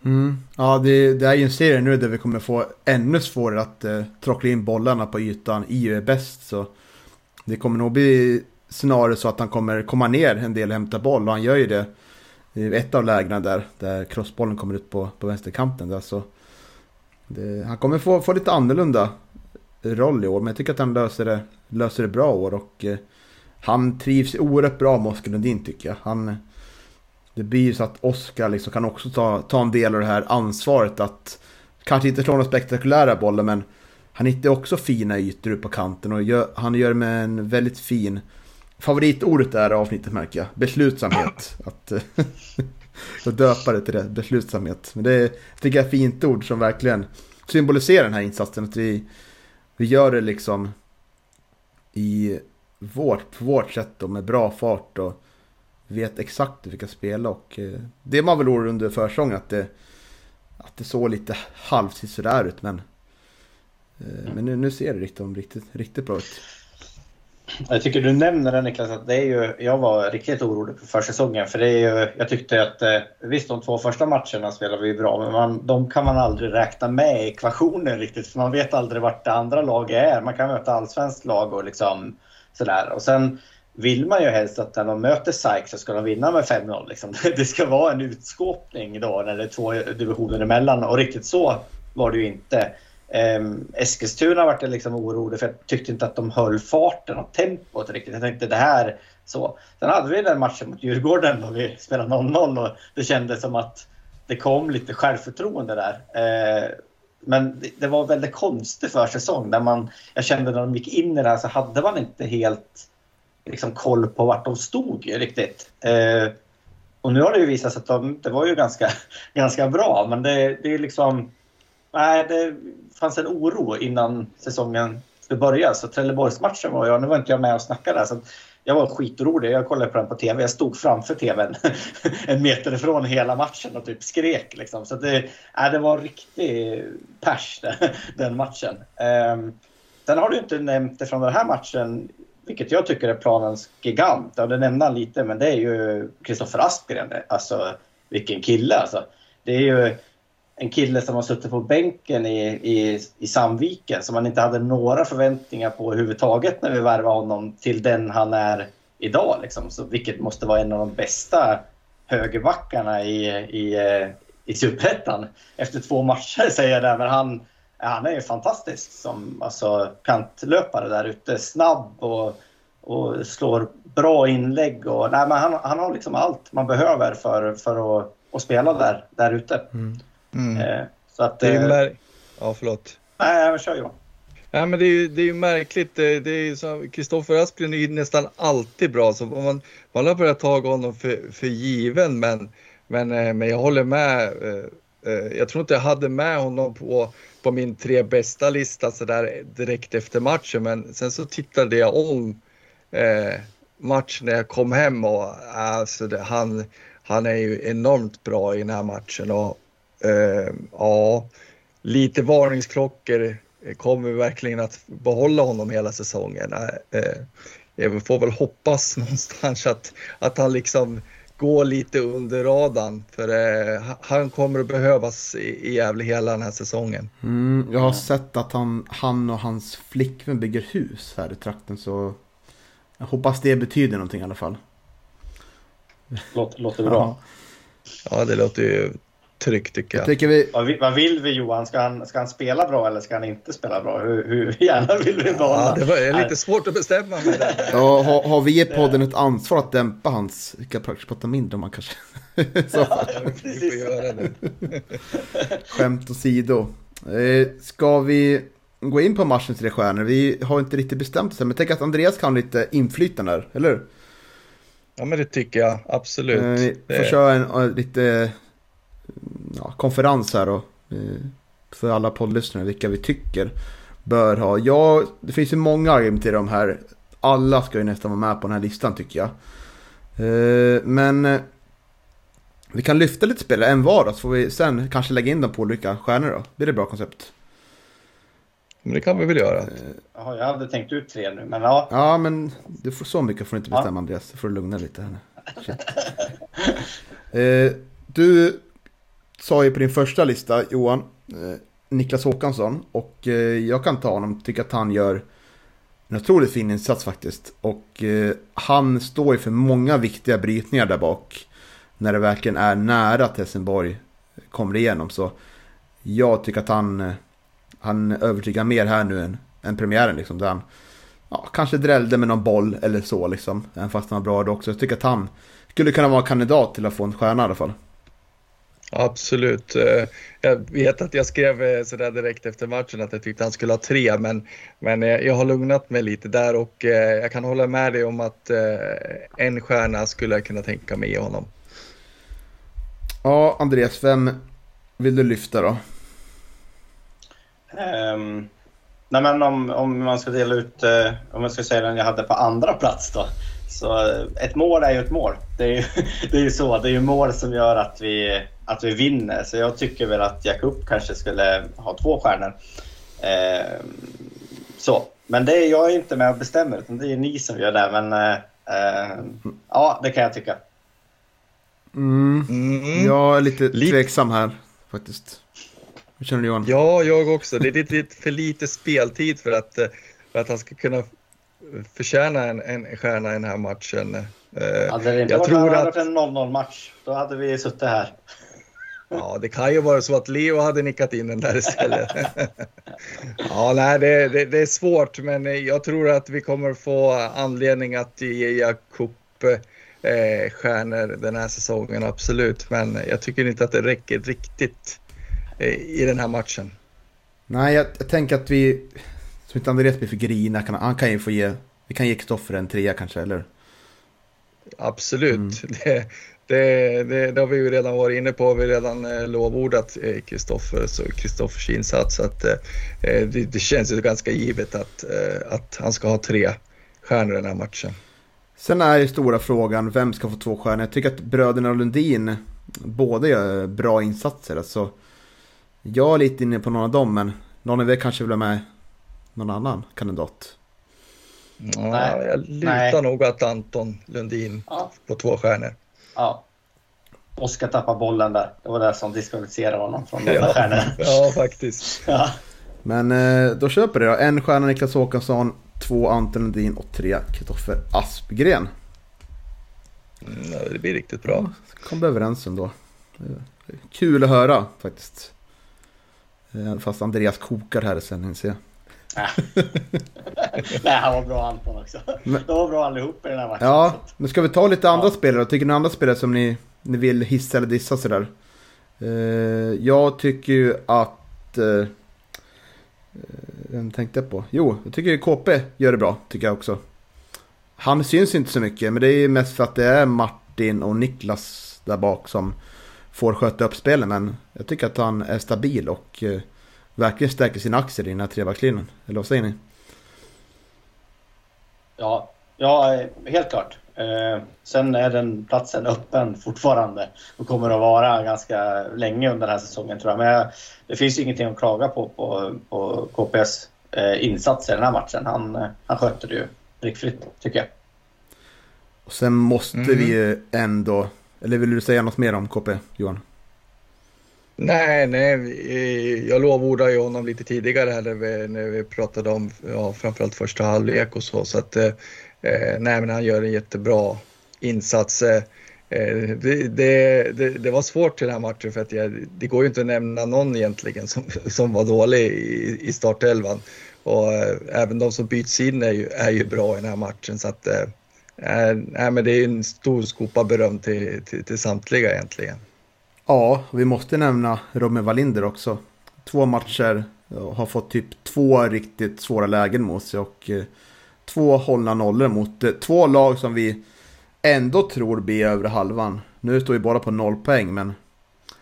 Mm. Ja, det, det är ju en serie nu där vi kommer få ännu svårare att eh, trockla in bollarna på ytan. EU är bäst så det kommer nog bli snarare så att han kommer komma ner en del och hämta boll och han gör ju det i ett av lägena där, där crossbollen kommer ut på, på vänsterkanten. Där, så det, han kommer få, få lite annorlunda roll i år. Men jag tycker att han löser det, löser det bra år. Och eh, han trivs oerhört bra med Oskar Lundin tycker jag. Han, eh, det blir ju så att Oskar liksom kan också ta, ta en del av det här ansvaret att kanske inte slå några spektakulära bollar men han hittar också fina ytor upp på kanten och gör, han gör med en väldigt fin... Favoritordet är avsnittet märker jag. Beslutsamhet. Att, eh, jag döpa det till det, beslutsamhet. Men det är, tycker jag är ett fint ord som verkligen symboliserar den här insatsen. Att vi, vi gör det liksom i vårt, på vårt sätt och med bra fart och vet exakt hur vi kan spela. Och eh, det var väl orolig under försången att det, att det såg lite halvt sådär ut. Men Eh, men nu, nu ser det riktigt, riktigt, riktigt bra ut. Jag tycker du nämner det Niklas, att det är ju, jag var riktigt orolig för försäsongen. För det är ju, jag tyckte att, eh, visst de två första matcherna spelade vi bra, men man, de kan man aldrig räkna med i ekvationen riktigt. För man vet aldrig vart det andra laget är. Man kan möta allsvenskt lag och liksom sådär. Och sen vill man ju helst att när de möter SAIK så ska de vinna med 5-0. Liksom. Det ska vara en utskåpning då när det är två divisioner emellan. Och riktigt så var det ju inte. Ehm, Eskilstuna vart jag liksom orolig för jag tyckte inte att de höll farten och tempot riktigt. Jag tänkte det här så. Sen hade vi den matchen mot Djurgården då vi spelade 0-0 och det kändes som att det kom lite självförtroende där. Ehm, men det, det var väldigt konstig försäsong där man, jag kände när de gick in i det här så hade man inte helt liksom, koll på vart de stod riktigt. Ehm, och nu har det ju visat sig att de, det var ju ganska, ganska bra men det, det är liksom Nej, det fanns en oro innan säsongen skulle börja. Så Trelleborgsmatchen var jag, nu var inte jag med och snackade där, så jag var skitorolig. Jag kollade på den på TV. Jag stod framför TVn en meter ifrån hela matchen och typ skrek. Liksom. Så det, nej, det var riktig pers den matchen. Um, sen har du inte nämnt det från den här matchen, vilket jag tycker är planens gigant. Ja, det nämnde han lite, men det är ju Kristoffer Aspgren. Alltså, vilken kille alltså. Det är ju en kille som har suttit på bänken i, i, i Sandviken som man inte hade några förväntningar på överhuvudtaget när vi värvade honom till den han är idag. Liksom. Så, vilket måste vara en av de bästa högerbackarna i, i, eh, i Superettan. Efter två matcher säger jag det, men han, han är ju fantastisk som alltså, kantlöpare där ute. Snabb och, och slår bra inlägg. Och, nej, men han, han har liksom allt man behöver för, för att, att spela där, där ute. Mm. Mm. Eh, så att, det är eh, mär... Ja, förlåt. Nej, jag kör Johan. Ja, men det är ju det är märkligt. Det är så, Kristoffer Asplund är ju nästan alltid bra. Så man, man har börjat ta honom för, för given. Men, men, eh, men jag håller med. Jag tror inte jag hade med honom på, på min tre bästa lista så där direkt efter matchen. Men sen så tittade jag om eh, matchen när jag kom hem och alltså det, han, han är ju enormt bra i den här matchen. Och, ja, lite varningsklockor kommer verkligen att behålla honom hela säsongen. Jag får väl hoppas någonstans att, att han liksom går lite under radarn för uh, han kommer att behövas i, i Gävle hela den här säsongen. Mm, jag har sett att han, han och hans flickvän bygger hus här i trakten så jag hoppas det betyder någonting i alla fall. Låter, låter bra. Ja. ja, det låter ju tryggt tycker jag. jag vi... vad, vad, vill vi Johan? Ska han, ska han spela bra eller ska han inte spela bra? Hur, hur gärna vill vi behålla? Ja, det är lite svårt att bestämma med det. Ja, har, har vi i podden ett ansvar att dämpa hans... Vi kan prata mindre om han kanske. Så. Ja, vi får göra det. Skämt åsido. Eh, ska vi gå in på matchens tre stjärnor? Vi har inte riktigt bestämt oss men tänk att Andreas kan lite inflytande där, eller hur? Ja men det tycker jag absolut. Eh, vi får köra en, lite ja, konferens här då. Eh, för alla poddlyssnare vilka vi tycker bör ha. Ja, det finns ju många argument till de här. Alla ska ju nästan vara med på den här listan tycker jag. Eh, men eh, vi kan lyfta lite spelare, en var då, så får vi sen kanske lägga in dem på olika stjärnor då. Blir det bra koncept? Men det kan vi väl göra. Jaha, jag hade tänkt ut tre nu, men ja. Ja, men du får, så mycket får du inte bestämma ja. Andreas. Du får lugna lite här nu. du sa ju på din första lista, Johan, eh, Niklas Håkansson. Och eh, jag kan ta honom, tycker att han gör en otroligt fin insats faktiskt. Och eh, han står ju för många viktiga brytningar där bak. När det verkligen är nära att Helsingborg kommer igenom. Så jag tycker att han, eh, han övertygar mer här nu än, än premiären. Liksom, där han ja, kanske drällde med någon boll eller så. Liksom, även fast han var bra då också. Jag tycker att han skulle kunna vara kandidat till att få en stjärna i alla fall. Absolut. Eh, jag vet att jag skrev eh, sådär direkt efter matchen att jag tyckte han skulle ha tre, men, men eh, jag har lugnat mig lite där och jag kan hålla med dig om att en stjärna skulle jag kunna tänka mig i honom. Ja, Andreas, vem vill du lyfta då? Um, nej men om, om man ska dela ut, om jag ska säga den jag hade på andra plats då. Så ett mål är ju ett mål. Det är ju, det är ju så. Det är ju mål som gör att vi, att vi vinner. Så jag tycker väl att Jakub kanske skulle ha två stjärnor. Eh, så. Men det är jag är inte med och bestämmer, utan det är ni som gör det. Men eh, ja, det kan jag tycka. Mm. Mm. Jag är lite tveksam här faktiskt. Hur känner du Johan? Ja, jag också. Det är lite för lite speltid för att, för att han ska kunna förtjäna en, en stjärna i den här matchen. Eh, hade det inte jag varit, tror att... en 0-0 match, då hade vi suttit här. Ja, det kan ju vara så att Leo hade nickat in den där istället. ja, nej, det, det, det, är svårt, men jag tror att vi kommer få anledning att ge Jakob eh, stjärnor den här säsongen, absolut. Men jag tycker inte att det räcker riktigt eh, i den här matchen. Nej, jag, jag tänker att vi så inte Andreas blir för grina, kan, han kan ju få ge, vi kan ge Kristoffer en trea kanske, eller? Absolut, mm. det, det, det, det, har vi ju redan varit inne på, vi har redan eh, lovordat Kristoffers eh, Kristoffers insats. Så att, eh, det, det, känns ju ganska givet att, att han ska ha tre stjärnor den här matchen. Sen är ju stora frågan, vem ska få två stjärnor? Jag tycker att bröderna Lundin båda gör bra insatser. Alltså, jag är lite inne på någon av dem, men någon av er kanske vill ha med någon annan kandidat? Ja, jag lutar Nej. nog att Anton Lundin ja. på två stjärnor. Ja. Oskar tappar bollen där. Det var det som diskvalificerade honom från de ja. stjärnorna. Ja, faktiskt. ja. Men eh, då köper det då. En stjärna Niklas Håkansson, två Anton Lundin och tre Kristoffer Aspgren. Mm, det blir riktigt bra. Ja, kom vi överens ändå. Kul att höra faktiskt. Eh, fast Andreas kokar här sen inser jag. Nej, han var bra Anton också. Men, De var bra allihop i den här matchen. Ja, men ska vi ta lite andra ja. spelare? Tycker ni andra spelare som ni, ni vill hissa eller dissa sådär? Uh, jag tycker ju att... Uh, vem tänkte jag på? Jo, jag tycker KP gör det bra, tycker jag också. Han syns inte så mycket, men det är mest för att det är Martin och Niklas där bak som får sköta upp spelet. Men jag tycker att han är stabil och verkligen stärker sina aktier i den här trebackslinjen. Eller vad säger ni? Ja, ja helt klart. Eh, sen är den platsen öppen fortfarande och kommer att vara ganska länge under den här säsongen tror jag. Men jag, det finns ingenting att klaga på på, på KPS eh, insatser i den här matchen. Han, eh, han sköter det ju prickfritt tycker jag. Och sen måste mm. vi ändå, eller vill du säga något mer om KP Johan? Nej, nej, jag lovordade ju honom lite tidigare här när vi, när vi pratade om ja, framförallt första halvlek och så. Så att, eh, eh nej, men han gör en jättebra insats. Eh, eh det, det, det, det, var svårt till den här matchen för att jag, det går ju inte att nämna någon egentligen som, som var dålig i, i startelvan. Och eh, även de som byts in är ju, är ju bra i den här matchen. Så att, eh, eh nej, men det är en stor skopa beröm till, till, till samtliga egentligen. Ja, vi måste nämna Robin Wallinder också. Två matcher, har fått typ två riktigt svåra lägen mot sig och eh, två hållna nollor mot eh, två lag som vi ändå tror blir över halvan. Nu står vi bara på noll poäng, men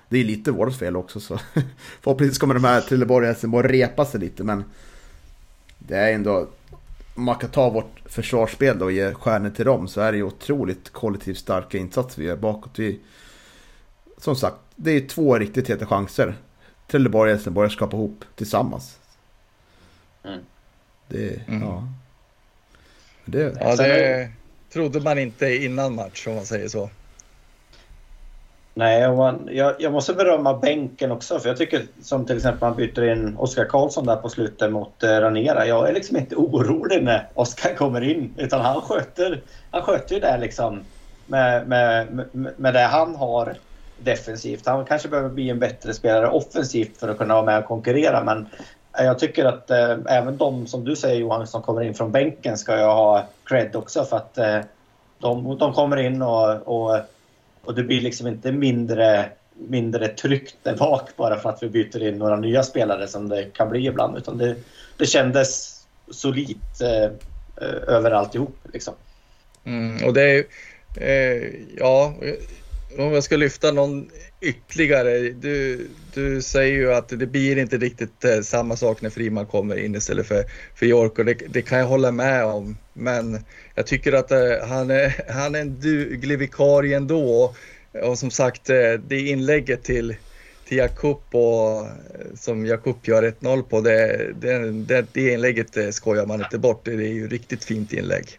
det är lite vårt fel också. Så förhoppningsvis kommer de här Trelleborg och Helsingborg repa sig lite, men det är ändå... Om man kan ta vårt försvarsspel då och ge stjärnor till dem så är det ju otroligt kollektivt starka insatser vi gör bakåt. Vi som sagt, det är två riktigt heta chanser. Trelleborg och Helsingborg skapar ihop tillsammans. Mm. Det, mm. ja. Det, ja, det trodde man inte innan match om man säger så. Nej, man, jag, jag, måste berömma bänken också. För jag tycker som till exempel man byter in Oskar Karlsson där på slutet mot eh, Ranera. Jag är liksom inte orolig när Oskar kommer in. Utan han sköter, han sköter ju det liksom med, med, med, med det han har defensivt. Han kanske behöver bli en bättre spelare offensivt för att kunna vara med och konkurrera. Men eh, jag tycker att eh, även de som du säger Johan som kommer in från bänken ska jag ha cred också för att eh, de, de kommer in och, och, och det blir liksom inte mindre mindre tryck där bak bara för att vi byter in några nya spelare som det kan bli ibland. Utan det, det kändes solitt eh, eh, över alltihop. Liksom. Mm, och det är eh, ja, om jag ska lyfta någon ytterligare. Du, du säger ju att det blir inte riktigt eh, samma sak när Friman kommer in istället för, för York och det, det kan jag hålla med om. Men jag tycker att eh, han, är, han är en duglig vikarie ändå. Och som sagt, eh, det inlägget till, till Jakub och, eh, som Jakub gör 1-0 på, det, det, det, det inlägget skojar man inte bort. Det är ju riktigt fint inlägg.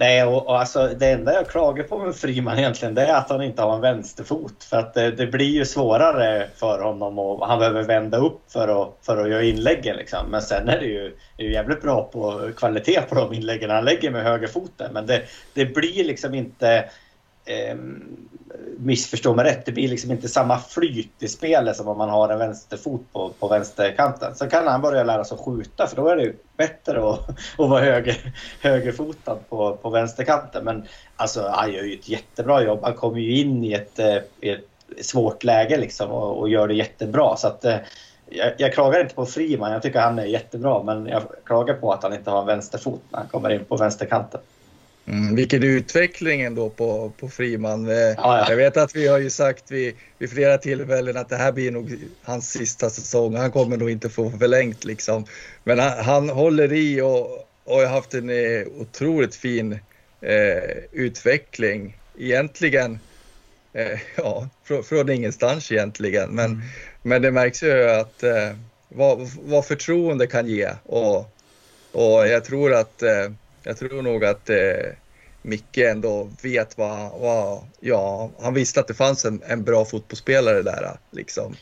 Nej, och, och alltså, det enda jag klagar på med Friman egentligen det är att han inte har en vänsterfot. För att det, det blir ju svårare för honom och han behöver vända upp för att, för att göra inläggen. Liksom. Men sen är det ju, är ju jävligt bra på kvalitet på de inläggen han lägger med högerfoten. Men det, det blir liksom inte eh, missförstå mig rätt, det blir liksom inte samma flyt i spelet som om man har en vänsterfot på, på vänsterkanten. Sen kan han börja lära sig att skjuta för då är det ju bättre att, att vara höger, högerfotad på, på vänsterkanten. Men alltså, han gör ju ett jättebra jobb. Han kommer ju in i ett, eh, i ett svårt läge liksom och, och, gör det jättebra. Så att, eh, jag, jag klagar inte på Friman, jag tycker han är jättebra. Men jag klagar på att han inte har en vänsterfot när han kommer in på vänsterkanten. Mm, vilken utveckling ändå på, på Friman. Eh, ja, ja. Jag vet att vi har ju sagt vid, vid flera tillfällen att det här blir nog hans sista säsong. Han kommer nog inte få förlängt liksom. Men han, han håller i och, och har haft en eh, otroligt fin eh, utveckling. Egentligen, eh, ja, från, från ingenstans egentligen. Men, mm. men det märks ju att eh, vad, vad förtroende kan ge. Och, och jag tror att eh, jag tror nog att eh, Micke ändå vet vad, vad, ja, han visste att det fanns en, en bra fotbollsspelare där liksom.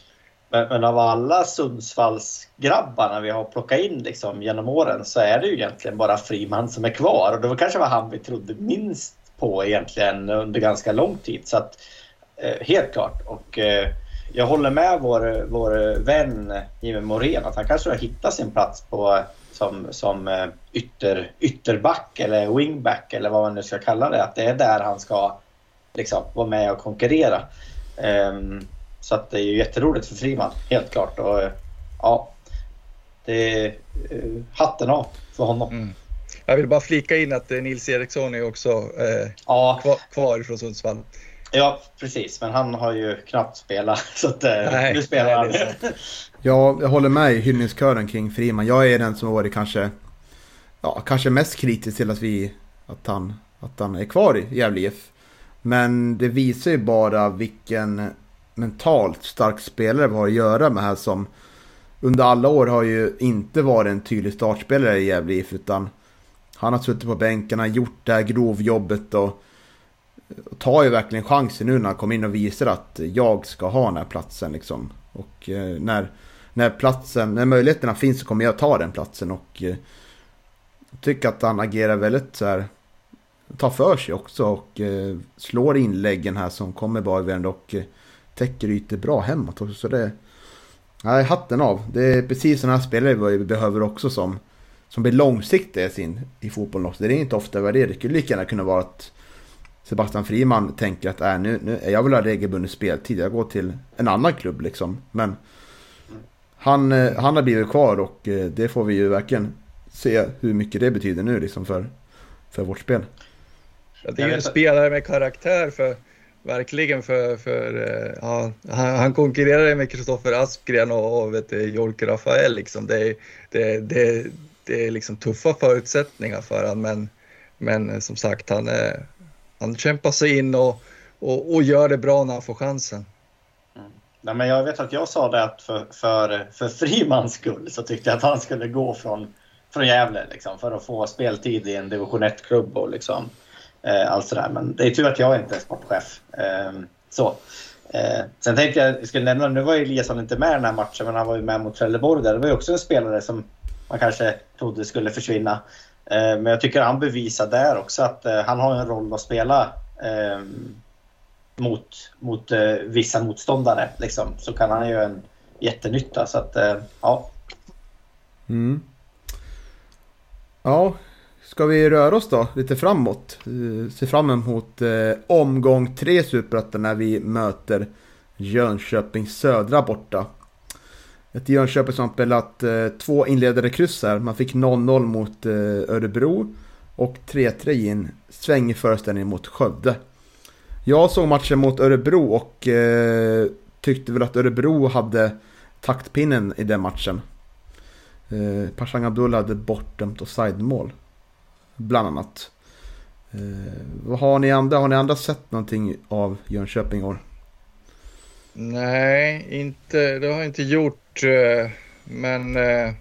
Men, men, av alla Sundsvallsgrabbarna vi har plockat in liksom, genom åren så är det ju egentligen bara Friman som är kvar. Och det var kanske var han vi trodde minst på egentligen under ganska lång tid. Så att, eh, helt klart. Och eh, jag håller med vår, vår vän Jimmy Morén att han kanske har hittat sin plats på som, som eh, ytter, ytterback eller wingback eller vad man nu ska kalla det. Att det är där han ska liksom, vara med och konkurrera. Um, så att det är ju jätteroligt för Friman, helt klart. Och, ja, det är uh, hatten av för honom. Mm. Jag vill bara flika in att Nils Eriksson är också eh, ja. kvar, kvar från Sundsvall. Ja, precis. Men han har ju knappt spelat. Så att, nej, nu spelar nej, han ja, jag håller med i hyllningskören kring Friman. Jag är den som har varit kanske, ja, kanske mest kritisk till att, vi, att, han, att han är kvar i Gävle IF. Men det visar ju bara vilken mentalt stark spelare vi har att göra med här som under alla år har ju inte varit en tydlig startspelare i Gävle IF utan han har suttit på bänken, har gjort det här grovjobbet och tar ju verkligen chansen nu när han kommer in och visar att jag ska ha den här platsen liksom. Och eh, när, när platsen, när möjligheterna finns så kommer jag ta den platsen och eh, jag tycker att han agerar väldigt så här tar för sig också och eh, slår inläggen här som kommer bakvänd och eh, täcker ytor bra hemåt också. Så det, nej, hatten av. Det är precis sådana här spelare vi behöver också som, som blir långsiktiga i, sin, i fotbollen också. Det är inte ofta det. Det skulle lika gärna kunna vara att Sebastian Friman tänker att äh, nu, nu, jag vill ha regelbunden speltid, jag går till en annan klubb liksom. Men han, eh, han har blivit kvar och eh, det får vi ju verkligen se hur mycket det betyder nu liksom för, för vårt spel. Det är ju en spelare med karaktär för verkligen för, för eh, ja, han, han konkurrerar med Kristoffer Aspgren och, och vet du, Jolke Rafael liksom. Det är, det, det, det är liksom tuffa förutsättningar för honom men, men som sagt han han kämpar sig in och, och, och, gör det bra när han får chansen. Nej, men jag vet att jag sa det att för, för, för Frimans skull så tyckte jag att han skulle gå från, från Gävle liksom, för att få speltid i en division 1-klubb och liksom, eh, allt sådär. Men det är tur att jag inte är sportchef. Eh, så. Eh, sen tänkte jag, jag skulle nämna, nu var Eliasson inte med i den här matchen, men han var ju med mot Trelleborg där. Det var ju också en spelare som man kanske trodde skulle försvinna. Eh, men jag tycker han bevisar där också att eh, han har en roll att spela ehm, mot, mot, eh, vissa motståndare. Liksom. Så kan han göra en jättenytta. Så att, eh, ja. Mm. Ja, ska vi röra oss då lite framåt? Eh, se fram emot eh, omgång tre Superettan när vi möter Jönköping Södra borta. Ett Jönköping som har spelat eh, två inledande kryss här. Man fick 0-0 mot eh, Örebro och 3-3 i en svängig föreställning mot Skövde. Jag såg matchen mot Örebro och eh, tyckte väl att Örebro hade taktpinnen i den matchen. Eh, Pashang Abdullah hade bortdömt offside-mål. Bland annat. Eh, vad har ni andra? Har ni andra sett någonting av Jönköping i år? Nej, inte, det har jag inte gjort. Eh, men eh,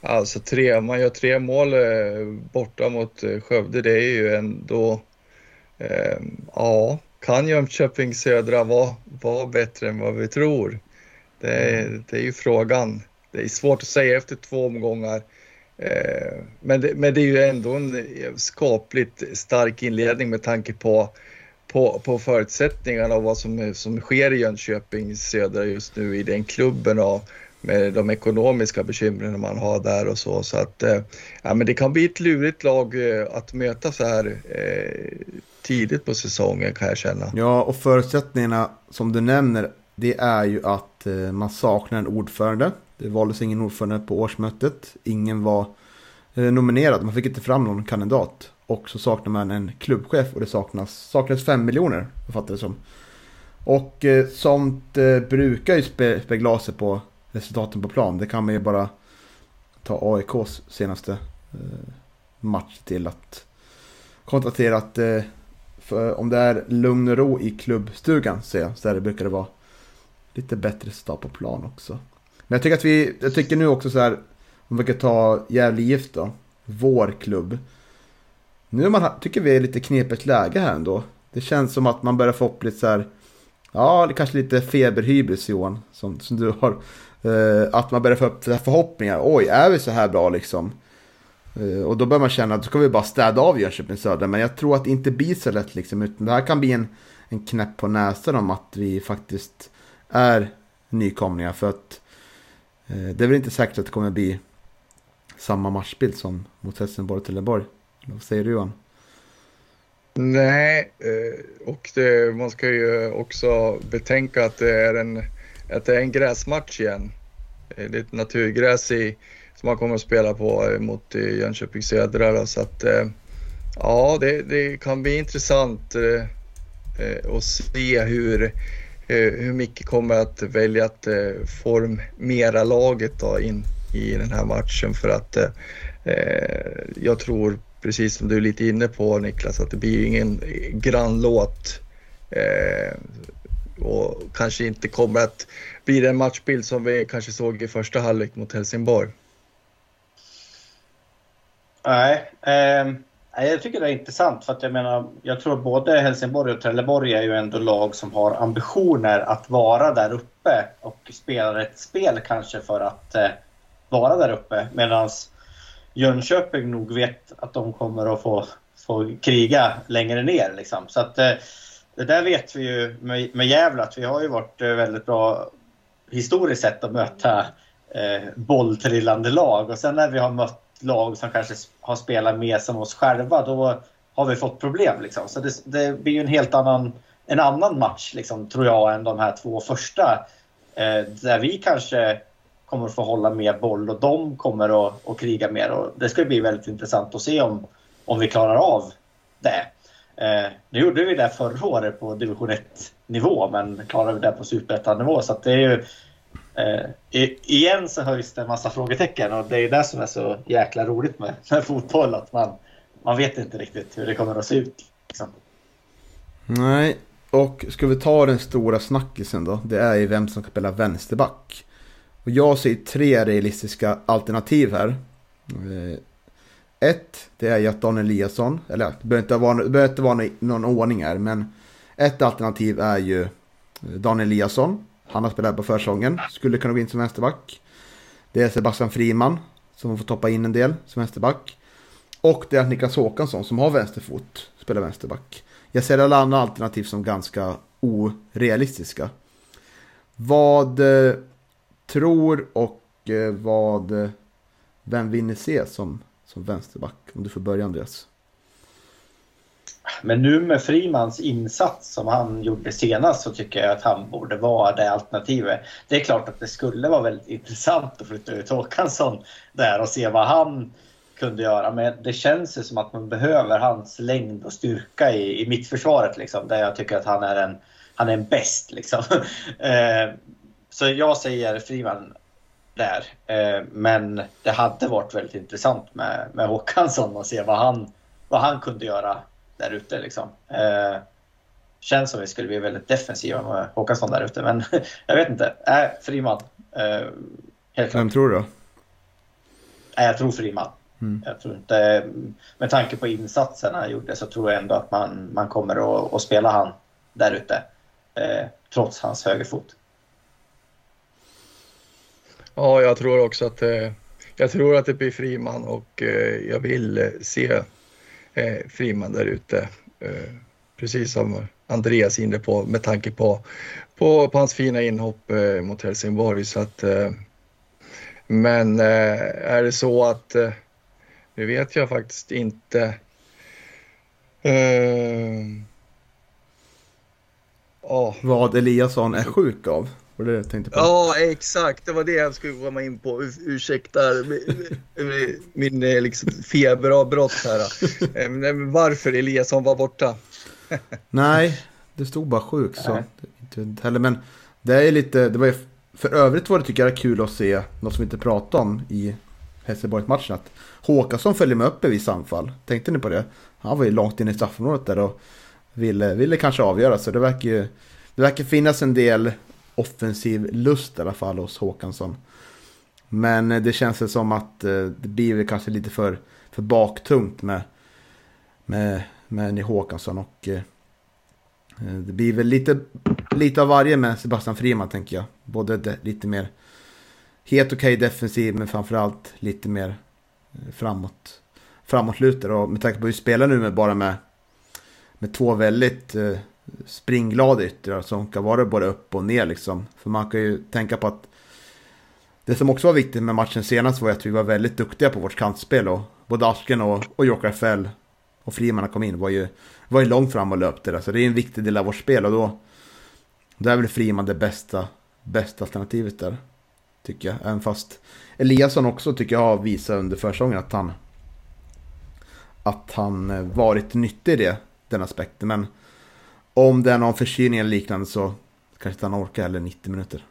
alltså tre, man gör tre mål eh, borta mot Skövde. Det är ju ändå, ja, kan Jönköping Södra vara, vara bättre än vad vi tror? Det är, det är ju frågan. Det är svårt att säga efter två omgångar. Men det, men det är ju ändå en skapligt stark inledning med tanke på på, på förutsättningarna och vad som, som sker i Jönköping södra just nu i den klubben och med de ekonomiska bekymren man har där och så. Så att eh, ja, men det kan bli ett lurigt lag eh, att möta så här eh, tidigt på säsongen kan jag känna. Ja, och förutsättningarna som du nämner, det är ju att eh, man saknar en ordförande. Det valdes ingen ordförande på årsmötet. Ingen var eh, nominerad, man fick inte fram någon kandidat. Och så saknar man en klubbchef och det saknas, saknas 5 miljoner, fattar det som. Och eh, sånt eh, brukar ju spe, spegla sig på resultaten på plan. Det kan man ju bara ta AIKs senaste eh, match till att konstatera att eh, Eh, om det är lugn och ro i klubbstugan så, jag, så där brukar det vara lite bättre start på plan också. Men jag tycker att vi, jag tycker nu också så här, om vi kan ta Gävle IF då, vår klubb. Nu man, tycker vi är lite knepigt läge här ändå. Det känns som att man börjar få upp lite så här, ja, det kanske lite feberhybris Johan, som, som du har. Uh, att man börjar få upp förhoppningar. Oj, är vi så här bra liksom? Eh, och då börjar man känna att då ska vi bara städa av Jönköping Södra. Men jag tror att det inte blir så lätt liksom. Utan det här kan bli en, en knäpp på näsan om att vi faktiskt är nykomlingar. För att eh, det är väl inte säkert att det kommer bli samma matchbild som mot Helsingborg och Trelleborg. Vad säger du Johan? Nej, eh, och det, man ska ju också betänka att det är en, att det är en gräsmatch igen. Eh, det är ett naturgräs i, som han kommer att spela på eh, mot eh, Jönköping Södra. Då, så att, eh, ja, det, det, kan bli intressant att se hur, hur Micke kommer att välja att formera laget då in i den här matchen. För att jag tror precis som du är lite inne på Niklas, att det blir ingen grannlåt. och kanske inte kommer att bli den matchbild som vi kanske såg i första halvlek mot Helsingborg. Nej, eh, jag tycker det är intressant för att jag menar, jag tror både Helsingborg och Trelleborg är ju ändå lag som har ambitioner att vara där uppe och spelar ett spel kanske för att eh, vara där uppe. Medans Jönköping nog vet att de kommer att få, få kriga längre ner. Liksom. Så att, eh, det där vet vi ju med, med Gävle att vi har ju varit eh, väldigt bra historiskt sett att möta eh, bolltrillande lag. Och sen när vi har mött lag som kanske har spelat mer som oss själva, då har vi fått problem. Liksom. Så det, det blir ju en helt annan, en annan match, liksom, tror jag, än de här två första. Eh, där vi kanske kommer att få hålla mer boll och de kommer att, att kriga mer. Och det ska bli väldigt intressant att se om, om vi klarar av det. Eh, nu gjorde vi det förra året på division 1-nivå, men klarar vi det på superettan-nivå. Så det är ju... Eh, igen så höjs det en massa frågetecken och det är det som är så jäkla roligt med, med fotboll. Att man, man vet inte riktigt hur det kommer att se ut. Liksom. Nej, och ska vi ta den stora snackisen då? Det är ju vem som ska spela vänsterback. Och jag ser tre realistiska alternativ här. Eh, ett, det är ju att Daniel Eliasson, eller det behöver inte vara, behöver inte vara någon ordning här, men ett alternativ är ju eh, Daniel Eliasson. Han har spelat på försäsongen, skulle kunna gå in som vänsterback. Det är Sebastian Friman som får toppa in en del som vänsterback. Och det är Niklas Håkansson som har vänsterfot, spelar vänsterback. Jag ser alla andra alternativ som ganska orealistiska. Vad eh, tror och eh, vad, eh, vem vill ni se som, som vänsterback. Om du får börja Andreas. Men nu med Frimans insats som han gjorde senast så tycker jag att han borde vara det alternativet. Det är klart att det skulle vara väldigt intressant att flytta ut Håkansson där och se vad han kunde göra. Men det känns ju som att man behöver hans längd och styrka i, i mittförsvaret liksom, där jag tycker att han är en, han är en bäst. Liksom. Eh, så jag säger Friman där. Eh, men det hade varit väldigt intressant med, med Håkansson och se vad han, vad han kunde göra där ute. Liksom. Eh, känns som vi skulle bli väldigt defensiva med Håkansson där ute, men jag vet inte. Äh, Friman. Eh, helt Vem tror du då? Äh, jag tror Friman. Mm. Jag tror inte, med tanke på insatsen han gjorde så tror jag ändå att man, man kommer att, att spela han där ute. Eh, trots hans högerfot. Ja, jag tror också att eh, jag tror att det blir Friman och eh, jag vill eh, se eh, Friman där ute. Eh, precis som Andreas inne på med tanke på, på, på hans fina inhopp eh, mot Helsingborg. Så att, eh, men eh, är det så att, eh, nu vet jag faktiskt inte. Oh. Vad Eliasson är sjuk av? Var det det jag tänkte på? Ja, exakt. Det var det jag skulle komma in på. Ursäkta min eh, liksom, feberavbrott här. Eh, varför Eliasson var borta? Nej, det stod bara sjuk så. Inte heller, men det är lite, det var ju, för övrigt var det tycker jag kul att se något som vi inte pratade om i Helsingborg-matchen. Att Håkansson följer med upp i vissa anfall. Tänkte ni på det? Han var ju långt in i straffområdet där och ville, ville kanske avgöra. Så det verkar ju det verkar finnas en del offensiv lust i alla fall hos Håkansson. Men eh, det känns som att eh, det blir kanske lite för, för baktungt med, med, med Håkansson. Och eh, det blir väl lite, lite av varje med Sebastian Friman tänker jag. Både de, lite mer helt okej okay defensiv men framförallt lite mer framåt, framåtlutad. Och med tanke på hur vi spelar nu med bara med, med två väldigt springglada yttrar alltså som kan vara både upp och ner liksom. För man kan ju tänka på att det som också var viktigt med matchen senast var att vi var väldigt duktiga på vårt kantspel och både Asken och, och Joker Fell och Friman kom in var ju, var ju långt fram och löpte där. Så det är en viktig del av vårt spel och då, då är väl Friman det bästa, bästa alternativet där. Tycker jag. Även fast Eliasson också tycker jag har visat under försäsongen att han att han eh, varit nyttig i det, den aspekten. Men om det är någon förkylning eller liknande så kanske inte han orkar heller 90 minuter.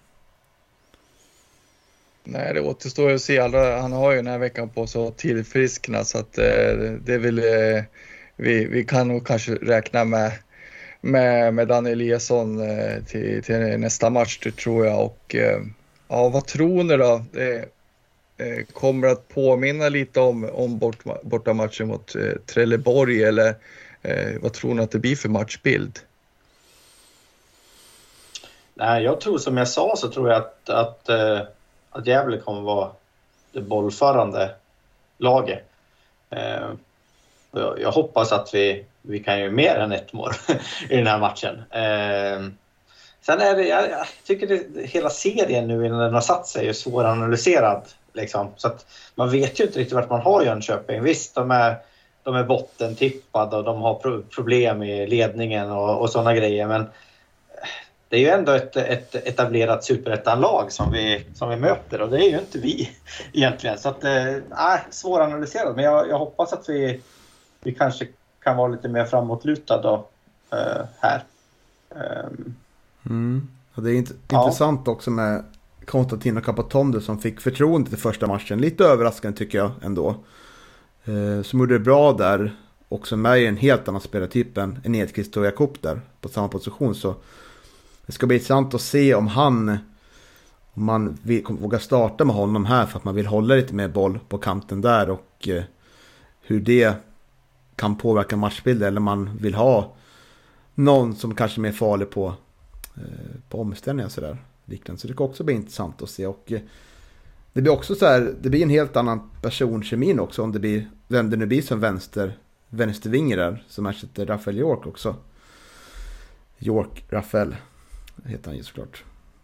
Nej, det återstår att se. Han har ju den här veckan på sig att tillfriskna så att eh, det vill eh, vi, vi kan nog kanske räkna med, med, med Daniel Eliasson eh, till, till nästa match, det tror jag. Och eh, ja, vad tror ni då? Det eh, kommer att påminna lite om, om bort, bortamatchen mot eh, Trelleborg eller vad tror ni att det blir för matchbild? Nej, jag tror som jag sa så tror jag att, att, eh, att Gävle kommer vara det bollförande laget. Eh, jag, hoppas att vi, vi kan göra mer än ett mål i den här matchen. Eh, sen är det, jag, tycker det, hela serien nu innan den har satt sig är svåranalyserad. Liksom. Så att man vet ju inte riktigt vart man har Jönköping. Visst, de är, de är bottentippade och de har problem i ledningen och, och sådana grejer. Men det är ju ändå ett, ett etablerat superettanlag som vi, som vi möter och det är ju inte vi egentligen. Så att, äh, svåranalyserat men jag, jag hoppas att vi, vi kanske kan vara lite mer framåtlutade då, äh, här. Um, mm. och det är int ja. intressant också med Konstantino Capatonde som fick förtroende till första matchen. Lite överraskande tycker jag ändå. Eh, som gjorde det bra där. Också med i en helt annan spelartyp än Edqvist och Jakob där på samma position. Så det ska bli intressant att se om han, om man vill, vågar starta med honom här för att man vill hålla lite mer boll på kanten där och eh, hur det kan påverka matchbilden eller man vill ha någon som kanske är mer farlig på, eh, på omställningar sådär. Så det kan också bli intressant att se och eh, det blir också så här, det blir en helt annan personkemin också om det blir, vem det nu blir som vänster, vänstervinger där som ersätter Rafael York också. York, Rafael heter han ju såklart.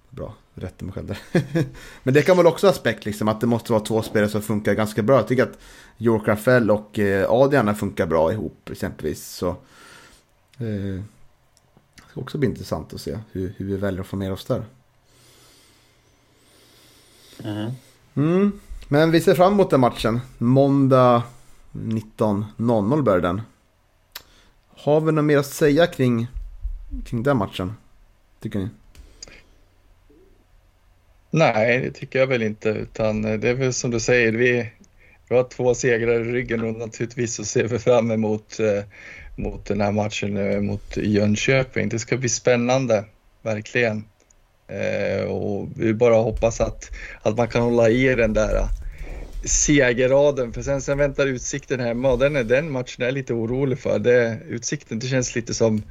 bra. Rätta mig själv där. Men det kan väl också aspekt liksom att det måste vara två spelare som funkar ganska bra. Jag tycker att York Rafael och eh, Adriana funkar bra ihop exempelvis. Så, eh, det ska också bli intressant att se hur, hur vi väljer att få med oss där. Mm. Mm. Men vi ser fram emot den matchen. Måndag 19.00 börjar den. Har vi något mer att säga kring, kring den matchen? Tycker ni? Nej, det tycker jag väl inte. Utan eh, det är väl som du säger, vi, vi har två segrar i ryggen och naturligtvis så ser vi fram emot eh, mot den här matchen eh, mot Jönköping. Det ska bli spännande, verkligen. Eh, och vi bara hoppas att, att man kan hålla i den där eh, segerraden för sen, sen väntar Utsikten hemma och den, är, den matchen är jag lite orolig för. Det, utsikten, det känns lite som,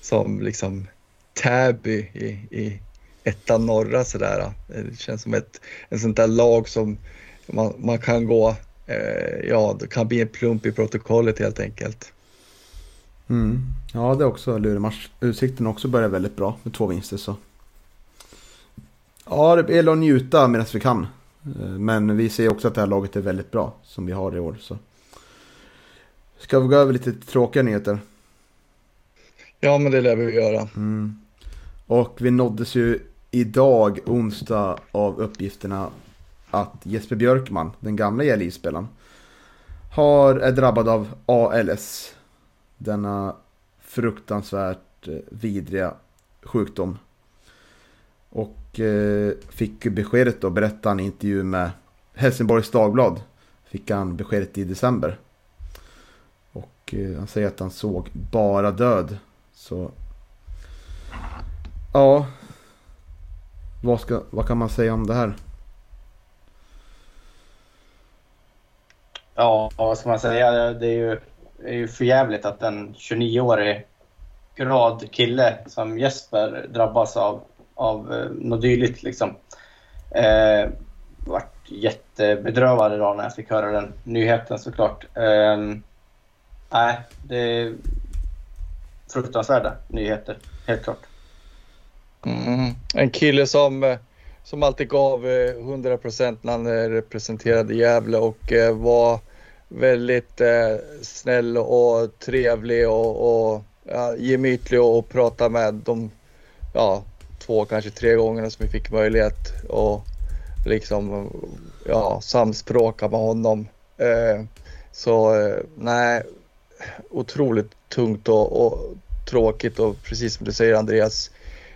som liksom Täby i, i ettan norra sådär. Det känns som ett en sånt där lag som man, man kan gå, eh, ja det kan bli en plump i protokollet helt enkelt. Mm. Ja, det är också en lurig match. Utsikten också börjar väldigt bra med två vinster så. Ja, det gäller att njuta medan vi kan. Eh, Men vi ser också att det här laget är väldigt bra som vi har i år. Så. Ska vi gå över lite tråkiga nyheter? Ja, men det lär vi göra. Mm. Och vi nåddes ju idag, onsdag, av uppgifterna att Jesper Björkman, den gamla JLI-spelaren, har, är drabbad av ALS. Denna fruktansvärt eh, vidriga sjukdom. Och eh, fick beskedet då, berättade han i intervju med Helsingborgs Dagblad. Fick han beskedet i december. Och eh, han säger att han såg bara död. Så Ja. Vad, ska, vad kan man säga om det här? Ja, vad ska man säga? Det är ju, det är ju för jävligt att en 29-årig grad kille som Jesper drabbas av, av eh, något dylikt. Liksom. Eh, vart jättebedrövad idag när jag fick höra den nyheten såklart. Eh, nej, det är fruktansvärda nyheter, helt klart. Mm. En kille som, eh, som alltid gav eh, 100 procent när han eh, representerade Gävle och var väldigt snäll och trevlig och, och ja, gemytlig och, prata med de ja, två, kanske tre gångerna som vi fick möjlighet att liksom ja, samspråka med honom. Eh, så nej, otroligt tungt och, och tråkigt och precis som du säger Andreas,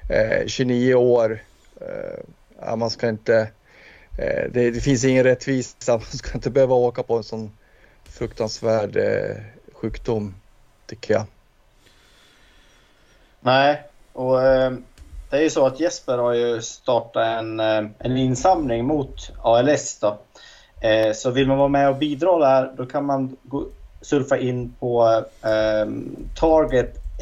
eh, 29 år. Eh, man ska inte, eh, det, det, finns ingen rättvisa, man ska inte behöva åka på en sån fruktansvärd eh, sjukdom tycker jag. Nej, och eh, det är ju så att Jesper har ju startat en, eh, en insamling mot ALS. Då. Eh, så vill man vara med och bidra där, då kan man gå, surfa in på eh, eh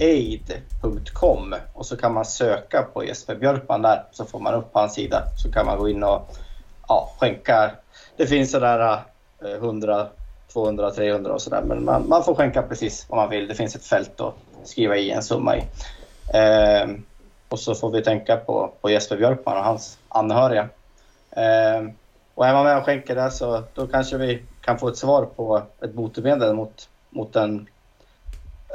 aid.com och så kan man söka på Jesper Björkman där, så får man upp hans sida. Så kan man gå in och ja, skänka. Det finns sådär 100, 200, 300 och sådär, men man, man får skänka precis vad man vill. Det finns ett fält att skriva i en summa i. Eh, och så får vi tänka på, på Jesper Björkman och hans anhöriga. Eh, och är man med och skänker där så då kanske vi kan få ett svar på ett botemedel mot, mot den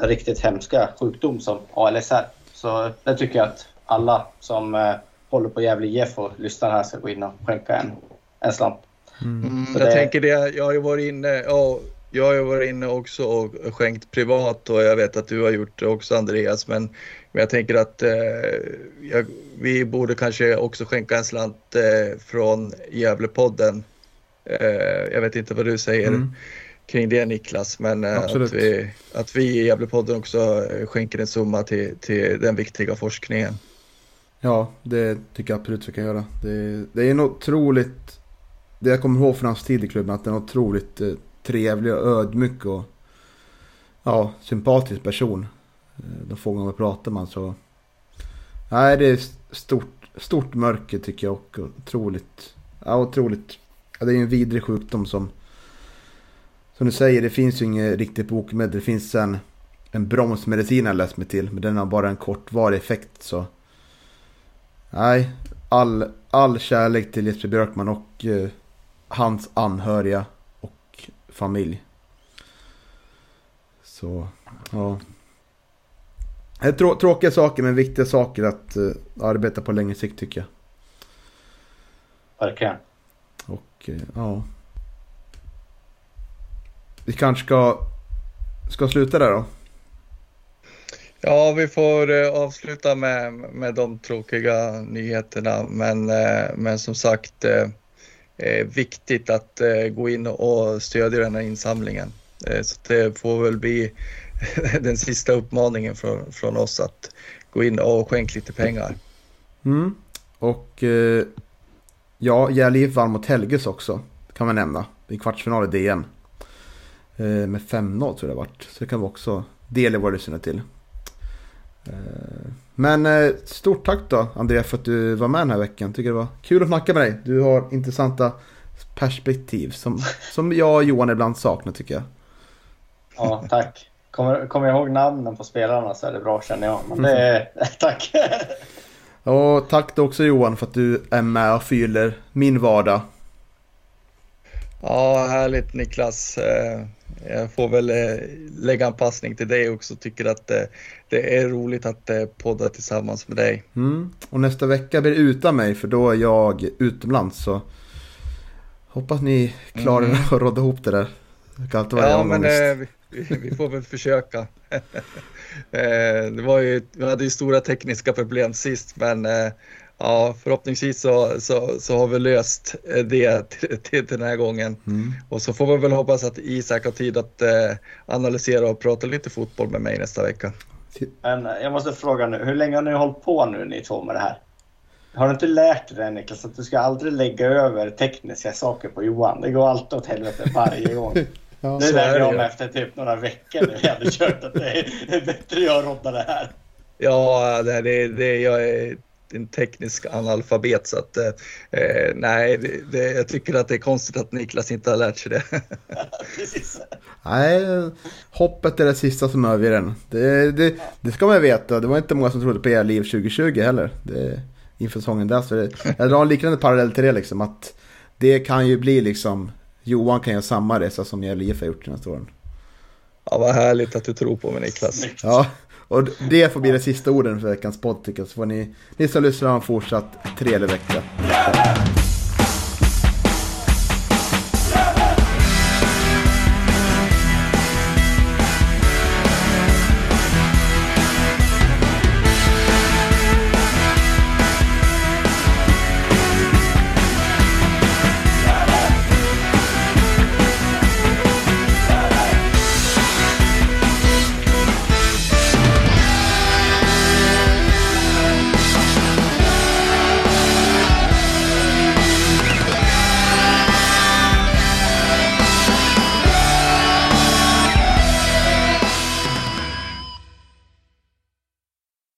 riktigt hemska sjukdom som ALS är. Så det tycker jag att alla som eh, håller på Gävle IF och lyssnar här ska gå in och skänka en, en slant. Mm. Jag det... tänker det, jag har ju varit inne, ja, jag har ju varit inne också och skänkt privat och jag vet att du har gjort det också Andreas. Men, men jag tänker att eh, jag, vi borde kanske också skänka en slant eh, från Gävlepodden. Eh, jag vet inte vad du säger mm. Kring det Niklas, men eh, att, vi, att vi i Gävlepodden också eh, skänker en summa till, till den viktiga forskningen. Ja, det tycker jag absolut vi kan göra. Det, det är en otroligt, det jag kommer ihåg från hans tid i klubben, att det är en otroligt eh, trevlig och ödmjuk och ja, sympatisk person. De få gånger pratar man så... Nej, det är stort, stort mörker tycker jag och otroligt... Ja, otroligt... Ja, det är en vidrig sjukdom som... Som du säger, det finns ju inget riktigt bokmedel. Det finns en, en bromsmedicin jag läst mig till. Men den har bara en kortvarig effekt så... Nej, all, all kärlek till Jesper Björkman och eh, hans anhöriga och familj. Så, ja. Det är trå tråkiga saker men viktiga saker att uh, arbeta på längre sikt tycker jag. Verkligen. Och uh, ja. Vi kanske ska, ska sluta där då. Ja, vi får uh, avsluta med, med de tråkiga nyheterna. Men, men som sagt, eh, viktigt att gå in och stödja den här insamlingen. så det får väl bli den sista uppmaningen från, från oss att gå in och skänka lite pengar. Mm. Och eh, ja, Gävle vann mot Helges också, kan man nämna. I kvartsfinal i DM. Eh, med 5-0 tror jag det varit. Så det kan vi också dela våra lyssnare till. Eh, men eh, stort tack då Andrea för att du var med den här veckan. Tycker det var kul att snacka med dig. Du har intressanta perspektiv som, som jag och Johan ibland saknar tycker jag. Ja, tack. Kommer, kommer jag ihåg namnen på spelarna så är det bra känner jag. Men det är, tack! Och tack då också Johan för att du är med och fyller min vardag. Ja, härligt Niklas. Eh, jag får väl eh, lägga en passning till dig också. Tycker att eh, det är roligt att podda tillsammans med dig. Mm. Och nästa vecka blir det utan mig för då är jag utomlands. Så hoppas ni klarar mm. att råda ihop det där. Det kan alltid vara ja, men vi, vi får väl försöka. Eh, det var ju, vi hade ju stora tekniska problem sist men eh, ja, förhoppningsvis så, så, så har vi löst det till, till, den här gången. Mm. Och så får vi väl hoppas att Isak har tid att eh, analysera och prata lite fotboll med mig nästa vecka. Men jag måste fråga nu, hur länge har ni hållit på nu ni två med det här? Har du inte lärt dig Niklas att du ska aldrig lägga över tekniska saker på Johan? Det går alltid åt helvete varje gång. Ja, det lärde jag mig efter typ några veckor när vi hade kört att det är bättre jag roddar det här. Ja, det, det, det, jag är en teknisk analfabet så att eh, nej, det, det, jag tycker att det är konstigt att Niklas inte har lärt sig det. Nej, hoppet är det sista som överger den. Det, det, det ska man veta. Det var inte många som trodde på er liv 2020 heller. Det, inför säsongen där. Så det, jag drar en liknande parallell till det liksom. Att det kan ju bli liksom Johan kan göra samma resa som Gävle IF har gjort de senaste åren. Ja, vad härligt att du tror på mig Niklas. Ja, och det får bli det sista orden för veckans podd tycker jag. Så får ni, ni som lyssnar ha en fortsatt trevlig vecka.